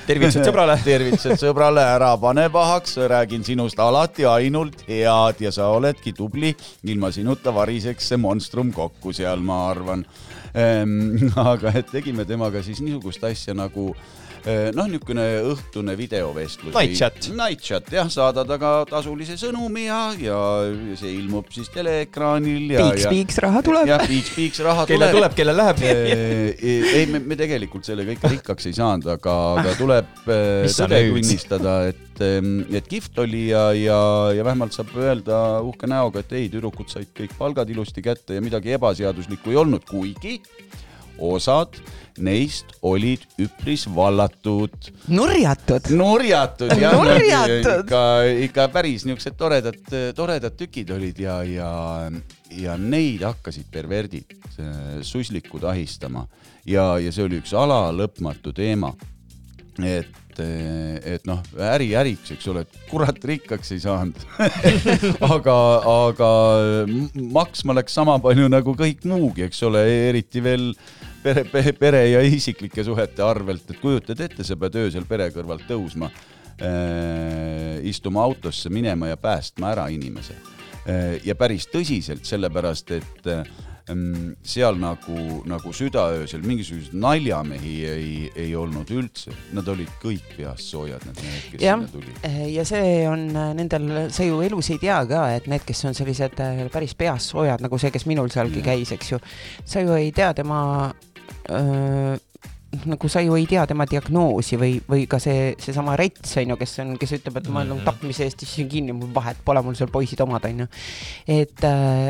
F: tervitused sõbrale.
E: tervitused sõbrale, ära pane pahaks, räägin sinust alati ainult head ja sa oledki tubli, ilma sinuta variseks see monstrum kokku seal, ma arvan ehm. aga et tegime temaga siis niisugust asja nagu noh, niisugune õhtune videovestlus.
F: Night chat.
E: Night chat jah, saadad aga tasulise sõnumi ja, ja see ilmub siis teleekraanil ja,
C: piiks,
E: ja
C: piiks, raha tuleb.
E: jah, piiks, piiks, raha
F: kellel tuleb, kellel läheb.
E: ei, me, me tegelikult sellega ikka rikkaks ei saanud, aga, aga tuleb
F: Mis sa
E: tõde tunnistada, et, et kihvt oli ja, ja, ja vähemalt saab öelda uhke näoga, et ei, tüdrukud said kõik palgad ilusti kätte ja midagi ebaseaduslikku ei olnud, kuigi osad neist olid üpris vallatud
C: nurjatud.
E: nurjatud jah,
C: Nurjatud!
E: ikka, ikka päris niisugused toredad, toredad tükid olid ja, ja, ja neid hakkasid perverdid, suslikud ahistama ja, ja see oli üks alalõpmatu teema. et, et noh, äri äriks, eks ole, et kurat rikkaks ei saanud aga, aga maksma läks sama palju nagu kõik muugi, eks ole, eriti veel pere, pere, pere ja isiklike suhete arvelt, et kujutad ette, sa pead öösel pere kõrvalt tõusma äh,, istuma autosse, minema ja päästma ära inimese äh,. ja päris tõsiselt, sellepärast et äh, mm, seal nagu, nagu südaöösel mingisuguseid naljamehi ei, ei olnud üldse, nad olid kõik peast soojad, need mehed, kes
C: jah
E: sinna tulid.,
C: ja see on äh, nendel, sa ju elus ei tea ka, et need, kes on sellised äh, päris peast soojad, nagu see, kes minul sealgi
E: Jah.
C: käis, eks ju, sa ju ei tea tema öö, nagu sa ju ei tea tema diagnoosi või, või ka see, seesama rets on ju, kes on, kes ütleb, et ma olen
F: Mhm.
C: tapmise eest istusin kinni, mul vahet pole, mul seal poisid omad on ju. et,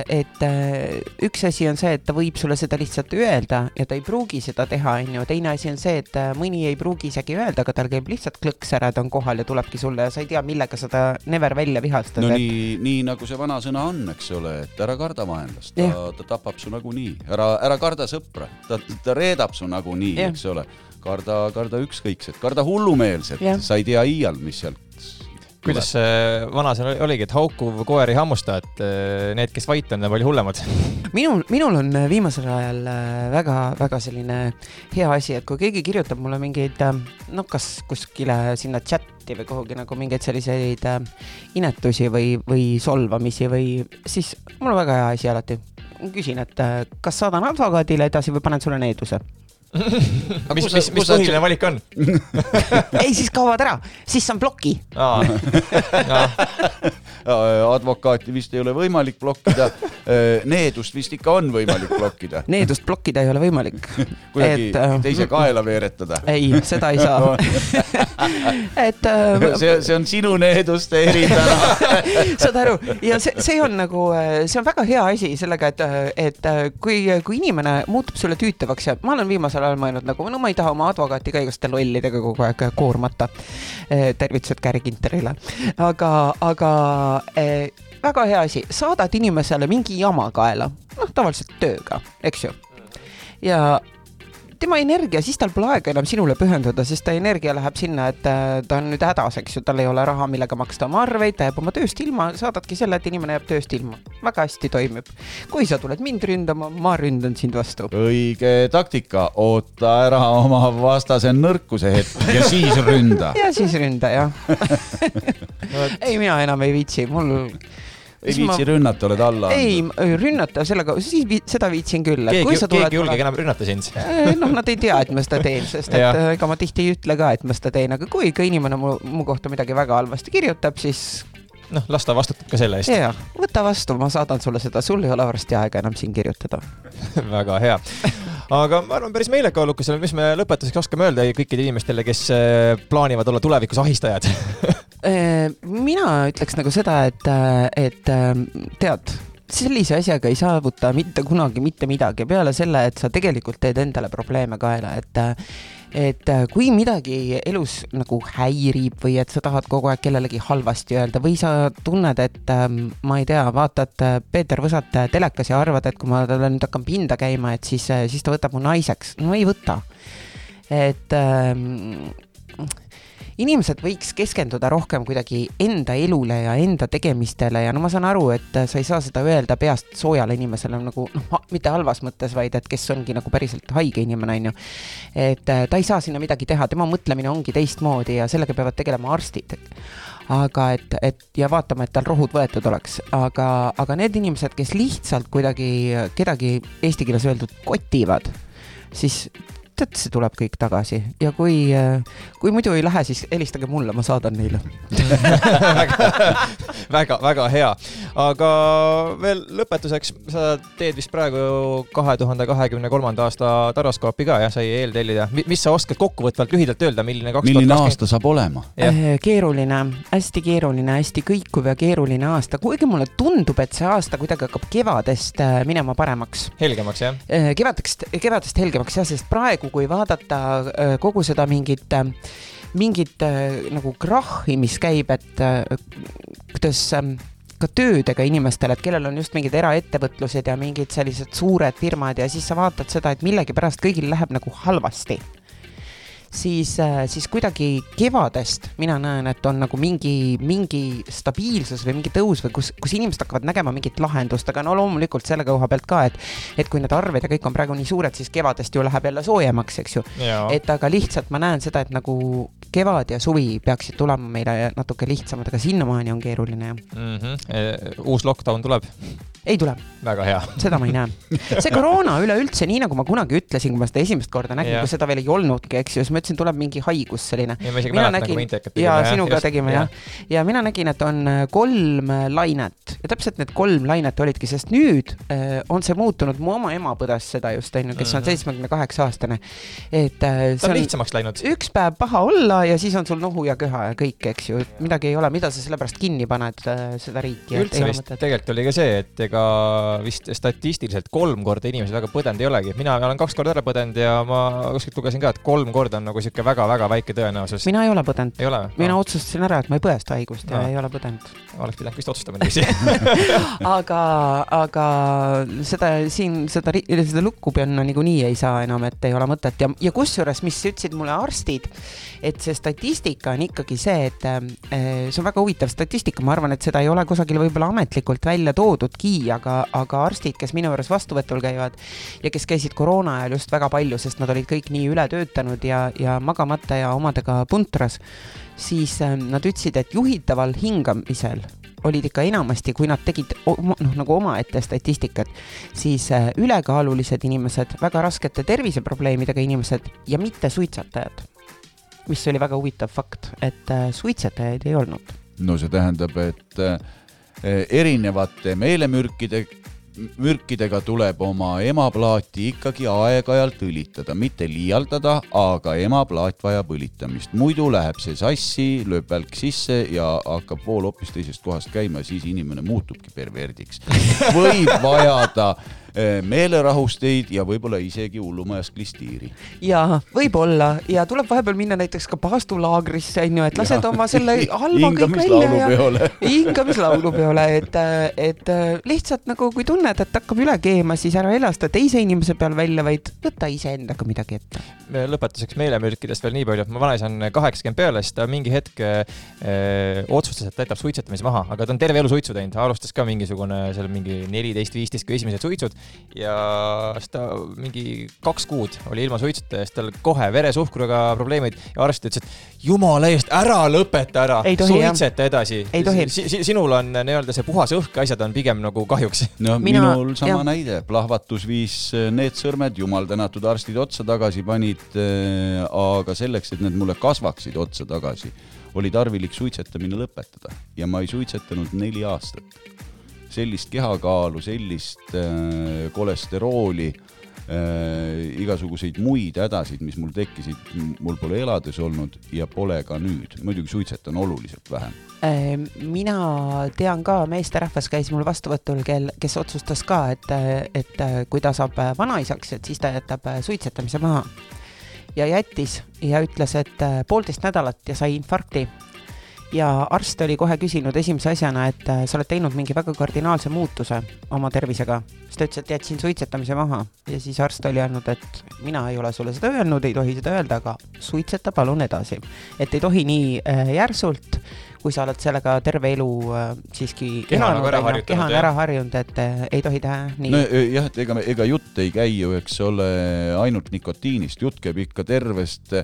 C: et äh, üks asi on see, et ta võib sulle seda lihtsalt öelda ja ta ei pruugi seda teha, on ju, teine asi on see, et äh, mõni ei pruugi isegi öelda, aga tal käib lihtsalt klõks ära, ta on kohal ja tulebki sulle ja sa ei tea, millega sa ta never välja vihastad
E: no
C: et....
E: nii, nii nagu see vanasõna on, eks ole, et ära karda vaenlast, ta ta tapab su nagunii, ära, ära karda sõpra, ta, ta reedab su nagunii,
C: Jah.
E: Eks ole. karda, karda ükskõikset, karda hullumeelset sa ei tea iial, mis sealt
F: kuidas see vanasõna oligi, et haukuv koer ei hammusta, et eh, need, kes vait on, on palju hullemad.
C: minul, minul on äh, viimasel ajal väga-väga selline hea asi, et kui keegi kirjutab mulle mingeid, noh, kas kuskile sinna chati või kuhugi nagu mingeid selliseid inetusi või, või solvamisi või, siis mul on väga hea asi alati. küsin, et kas saadan advokaadile edasi või panen sulle needuse.
F: mis,
E: kus sa-
F: mis, mis
E: kus sa-
F: põhiline valik on?
C: ei, siis kaovad ära, siis saan ploki.
E: advokaati vist ei ole võimalik blokkida, needust vist ikka on võimalik blokkida,
C: Needust blokkida ei ole võimalik.
E: kuidagi
C: Et, äh,
E: teise kaela veeretada.
C: ei, seda ei saa. et äh,
E: see, see on sinu needuste eripära.
C: saad aru ja see, see on nagu, see on väga hea asi sellega, et, et kui, kui inimene muutub sulle tüütavaks ja ma olen viimasel ajal mõelnud nagu, no ma ei taha oma advokaati ka igasuguste lollidega kogu aeg koormata. tervitused Käri Ginterile, aga, aga eh, väga hea asi, saadad inimesele mingi jama kaela, noh, tavaliselt tööga, eks ju. ja tema energia, siis tal pole aega enam sinule pühenduda, sest ta energia läheb sinna, et äh, ta on nüüd hädas, eks ju, tal ei ole raha, millega maksta oma arveid, ta jääb oma tööst ilma, saadadki selle, et inimene jääb tööst ilma. väga hästi toimib. kui sa tuled mind ründama, ma ründan sind vastu.
E: õige taktika, oota ära oma vastase nõrkuse hetk ja siis ründa.
C: ja siis ründa, jah. ei, mina enam ei viitsi, mul.
E: Ei viitsi rünnata, oled alla
C: ei, rünnata sellega, siis vi seda viitsin küll.
F: keegi, keegi ei julgegi enam rünnata sind.
C: noh, nad ei tea, et ma seda teen, sest et äh, ega ma tihti ei ütle ka, et ma seda teen, aga kui ikka inimene mu, mu kohta midagi väga halvasti kirjutab, siis
F: noh, las ta vastutab ka selle eest.
C: jaa, võta vastu, ma saadan sulle seda, sul ei ole varsti aega enam siin kirjutada.
F: väga hea. aga ma arvan, päris meelekaalukas, mis me lõpetuseks oskame öelda kõikidele inimestele, kes eh, plaanivad olla tulevikus ahistajad.
C: Äh, mina ütleks nagu seda, et, et äh, tead, sellise asjaga ei saavuta mitte kunagi mitte midagi peale selle, et sa tegelikult teed endale probleeme kaela, et et äh, kui midagi elus nagu häirib või et sa tahad kogu aeg kellelegi halvasti öelda või sa tunned, et ähm, ma ei tea, vaatad äh, Peeter Võsat äh, telekas ja arvad, et kui ma talle nüüd hakkan pinda käima, et siis, siis ta võtab mu naiseks. no ei võta. et ähm, inimesed võiks keskenduda rohkem kuidagi enda elule ja enda tegemistele ja no ma saan aru, et sa ei saa seda öelda peast soojale inimesele nagu noh, mitte halvas mõttes, vaid et kes ongi nagu päriselt haige inimene, on ju. et äh, ta ei saa sinna midagi teha, tema mõtlemine ongi teistmoodi ja sellega peavad tegelema arstid aga et, et ja vaatama, et tal rohud võetud oleks, aga, aga need inimesed, kes lihtsalt kuidagi kedagi eesti keeles öeldud kotivad, siis et see tuleb kõik tagasi ja kui, kui muidu ei lähe, siis helistage mulle, ma saadan neile.
F: väga, väga hea. aga veel lõpetuseks, sa teed vist praegu kahe tuhande kahekümne kolmanda aasta taroskoopi ka jah, sai eeltellida. mis sa oskad kokkuvõtvalt lühidalt öelda, milline kaks
E: milline aasta saab olema?
C: Äh, keeruline, hästi keeruline, hästi kõikuv ja keeruline aasta, kuigi mulle tundub, et see aasta kuidagi hakkab kevadest äh, minema paremaks.
F: helgemaks jah?
C: kevadest, kevadest helgemaks jah, sest praegu, kui vaadata äh, kogu seda mingit, mingit äh, nagu krahhi, mis käib, et äh, kuidas ähm, ka töödega inimestel, et kellel on just mingid eraettevõtlused ja mingid sellised suured firmad ja siis sa vaatad seda, et millegipärast kõigil läheb nagu halvasti siis, siis kuidagi kevadest mina näen, et on nagu mingi, mingi stabiilsus või mingi tõus või kus, kus inimesed hakkavad nägema mingit lahendust, aga no loomulikult selle koha pealt ka, et et kui need arved ja kõik on praegu nii suured, siis kevadest ju läheb jälle soojemaks, eks ju. et aga lihtsalt ma näen seda, et nagu kevad ja suvi peaksid tulema meile natuke lihtsamad, aga sinnamaani on keeruline jah.
F: mm. -hmm. uus lockdown tuleb,
C: ei tule,
F: väga hea.
C: seda ma ei näe. see koroona üleüldse, nii nagu ma kunagi ütlesin, kui ma seda esimest korda nägin kui seda veel ei olnudki, eks ju, siis ma ütlesin, tuleb mingi haigus selline.
F: ja ma mäletan,
C: nägin ja sinuga tegime jah. ja mina nägin, et on äh, kolm äh, lainet ja täpselt need kolm lainet olidki, sest nüüd äh, on see muutunud, mu oma ema põdes seda just onju, kes on
F: Mhm.
C: seitsmekümne kaheksa aastane. et see
F: on lihtsamaks läinud.
C: üks päev paha olla ja siis on sul nohu ja köha ja kõik, eks ju, midagi ei ole, mida sa sellepärast kinni paned seda riiki.
F: üldse vist tegelikult oli ka see, et ega vist statistiliselt kolm korda inimesed väga põdenud ei olegi. mina olen kaks korda ära põdenud ja ma kuskilt lugesin ka, et kolm korda on nagu sihuke väga-väga väike tõenäosus.
C: mina ei ole põdenud. mina otsustasin ära, et ma ei põe seda haigust ja
F: Aa.
C: ei ole põdenud.
F: oleks pidanud vist otsustama niiviisi.
C: aga, aga seda siin, seda, seda lukku panna niikuinii ei saa enam, et ei ole mõtet ja, ja kusjuures, mis ütlesid mulle arstid, et see statistika on ikkagi see, et äh, see on väga huvitav statistika, ma arvan, et seda ei ole kusagil võib-olla ametlikult välja toodudki, aga, aga arstid, kes minu juures vastuvõtul käivad ja kes käisid koroona ajal just väga palju, sest nad olid kõik nii ületöötanud ja, ja magamata ja omadega puntras, siis äh, nad ütlesid, et juhitaval hingamisel olid ikka enamasti, kui nad tegid noh, nagu omaette statistikat, siis äh, ülekaalulised inimesed, väga raskete terviseprobleemidega inimesed ja mitte suitsetajad. mis oli väga huvitav fakt, et äh, suitsetajaid ei olnud.
E: no see tähendab, et äh, erinevate meelemürkide, mürkidega tuleb oma emaplaati ikkagi aeg-ajalt õlitada, mitte liialdada, aga emaplaat vajab õlitamist, muidu läheb see sassi, lööb välk sisse ja hakkab vool hoopis teisest kohast käima siis inimene muutubki perverdiks. võib vajada meelerahusteid ja võib-olla isegi hullumajas klistiiri.
C: ja võib-olla ja tuleb vahepeal minna näiteks ka paastulaagrisse onju, et lased oma selle halva kõik välja ja
E: hingamislaulupeole.
C: et, et lihtsalt nagu kui tunned, et hakkab üle keema, siis ära elasta teise inimese peal välja, vaid võta iseendaga midagi ette.
F: lõpetuseks meelemürkidest veel nii palju, et mu vanaisa on kaheksakümmend peale, siis ta mingi hetk eh, otsustas, et ta jätab suitsetamise maha, aga ta on terve elu suitsu teinud, alustas ka mingisugune seal mingi neliteist, viisteist, kui esimesed suitsud ja siis ta mingi kaks kuud oli ilma suitsuta ja siis tal kohe veresuhkruga probleemid ja arst ütles, et jumala eest, ära lõpeta ära, suitseta edasi
C: Ei tohi.
F: si. Si sinul on nii-öelda see puhas õhk, asjad on pigem nagu kahjuks.
E: no
C: Mina-
E: minul sama
C: jah.
E: näide, plahvatus viis eh, need sõrmed, jumal tänatud, arstid otsa tagasi panid, aga selleks, et need mulle kasvaksid otsa tagasi, oli tarvilik suitsetamine lõpetada ja ma ei suitsetanud neli aastat. Sellist kehakaalu, sellist äh, kolesterooli äh,, igasuguseid muid hädasid, mis mul tekkisid, mul pole elades olnud ja pole ka nüüd. muidugi suitsetan oluliselt vähem.
C: Ehm, mina tean ka, meesterahvas käis mul vastuvõtul, kel, kes otsustas ka, et, et kui ta saab vanaisaks, et siis ta jätab suitsetamise maha. ja jättis ja ütles, et poolteist nädalat ja sai infarkti. Ja arst oli kohe küsinud esimese asjana, et äh, sa oled teinud mingi väga kardinaalse muutuse oma tervisega. siis ta ütles, et jätsin suitsetamise maha. Ja siis arst oli öelnud, et mina ei ole sulle seda öelnud, ei tohi seda öelda, aga suitseta palun edasi. et ei tohi nii äh, järsult, kui sa oled sellega terve elu äh, siiski
F: Keha nagu ära harjutanud,
C: keha on ära harjunud, et ei tohi teha nii.
E: No eh, jah, et ega, ega jutt ei käi ju, eks ole, ainult nikotiinist, jutt käib ikka tervest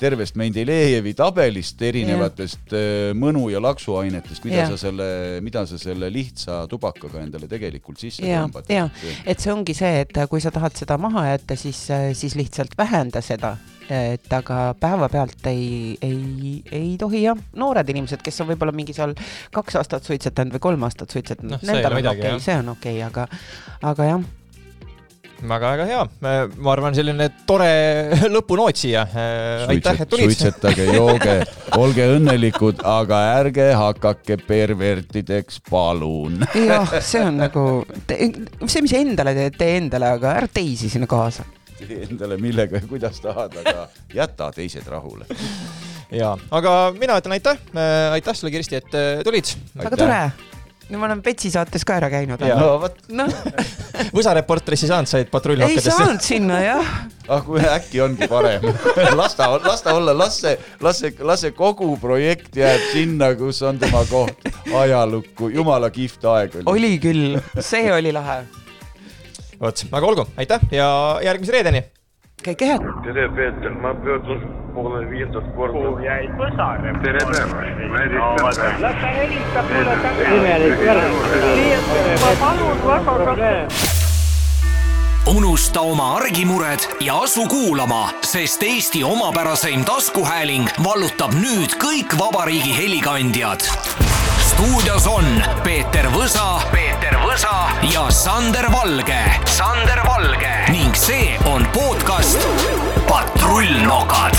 E: tervest Mendelejevi tabelist erinevatest äh, mõnu- ja laksuainetest, mida
C: Jah.
E: sa selle, mida sa selle lihtsa tubakaga endale tegelikult sisse
C: ja,
E: tõmbad.
C: ja, et see ongi see, et kui sa tahad seda maha jätta, siis, siis lihtsalt vähenda seda, et aga päevapealt ei, ei, ei tohi jah, noored inimesed, kes on võib-olla mingi seal kaks aastat suitsetanud või kolm aastat suitsetanud no,, nendel on okei okay,, see on okei okay,, aga, aga jah,
F: väga-väga hea, ma arvan, selline tore lõpunoot siia. aitäh, et tulid.
E: suitsetage, jooge, olge õnnelikud, aga ärge hakake pervertideks, palun.
C: jah, see on nagu, see, mis endale teed, tee endale, aga ära teisi sinna kaasa.
E: tee endale millega ja kuidas tahad, aga jäta teised rahule.
F: ja, aga mina ütlen aitäh, aitäh sulle, Kirsti, et äh, tulid.
C: väga tore. Nüüd me oleme Petsi saates ka ära käinud.
E: No vot,
C: noh,
F: Võsa reporterisse ei saanud, said
C: ei
F: patrullnokkadesse.
C: saanud sinna jah
E: ah kui äkki ongi parem. las ta, las ta olla, las see, las see, las see kogu projekt jääb sinna, kus on tema koht ajalukku, jumala kihvt aeg oli.
C: oli küll, see oli lahe.
F: vot, aga olgu, aitäh ja järgmise reedeni.
C: Kõike head.
A: tere, Peeter, ma pöördun poole viiendat korda.
B: kuhu jäi põsare?
A: tere päevast,
B: las ta helistab mulle tagasi. nii et ma palun väga,
D: unusta oma argimured ja asu kuulama, sest Eesti omapäraseim taskuhääling vallutab nüüd kõik vabariigi helikandjad. stuudios on Peeter Võsa, Peeter Võsa ja Sander Valge, Sander Valge ning see on podcast. Patrullnokad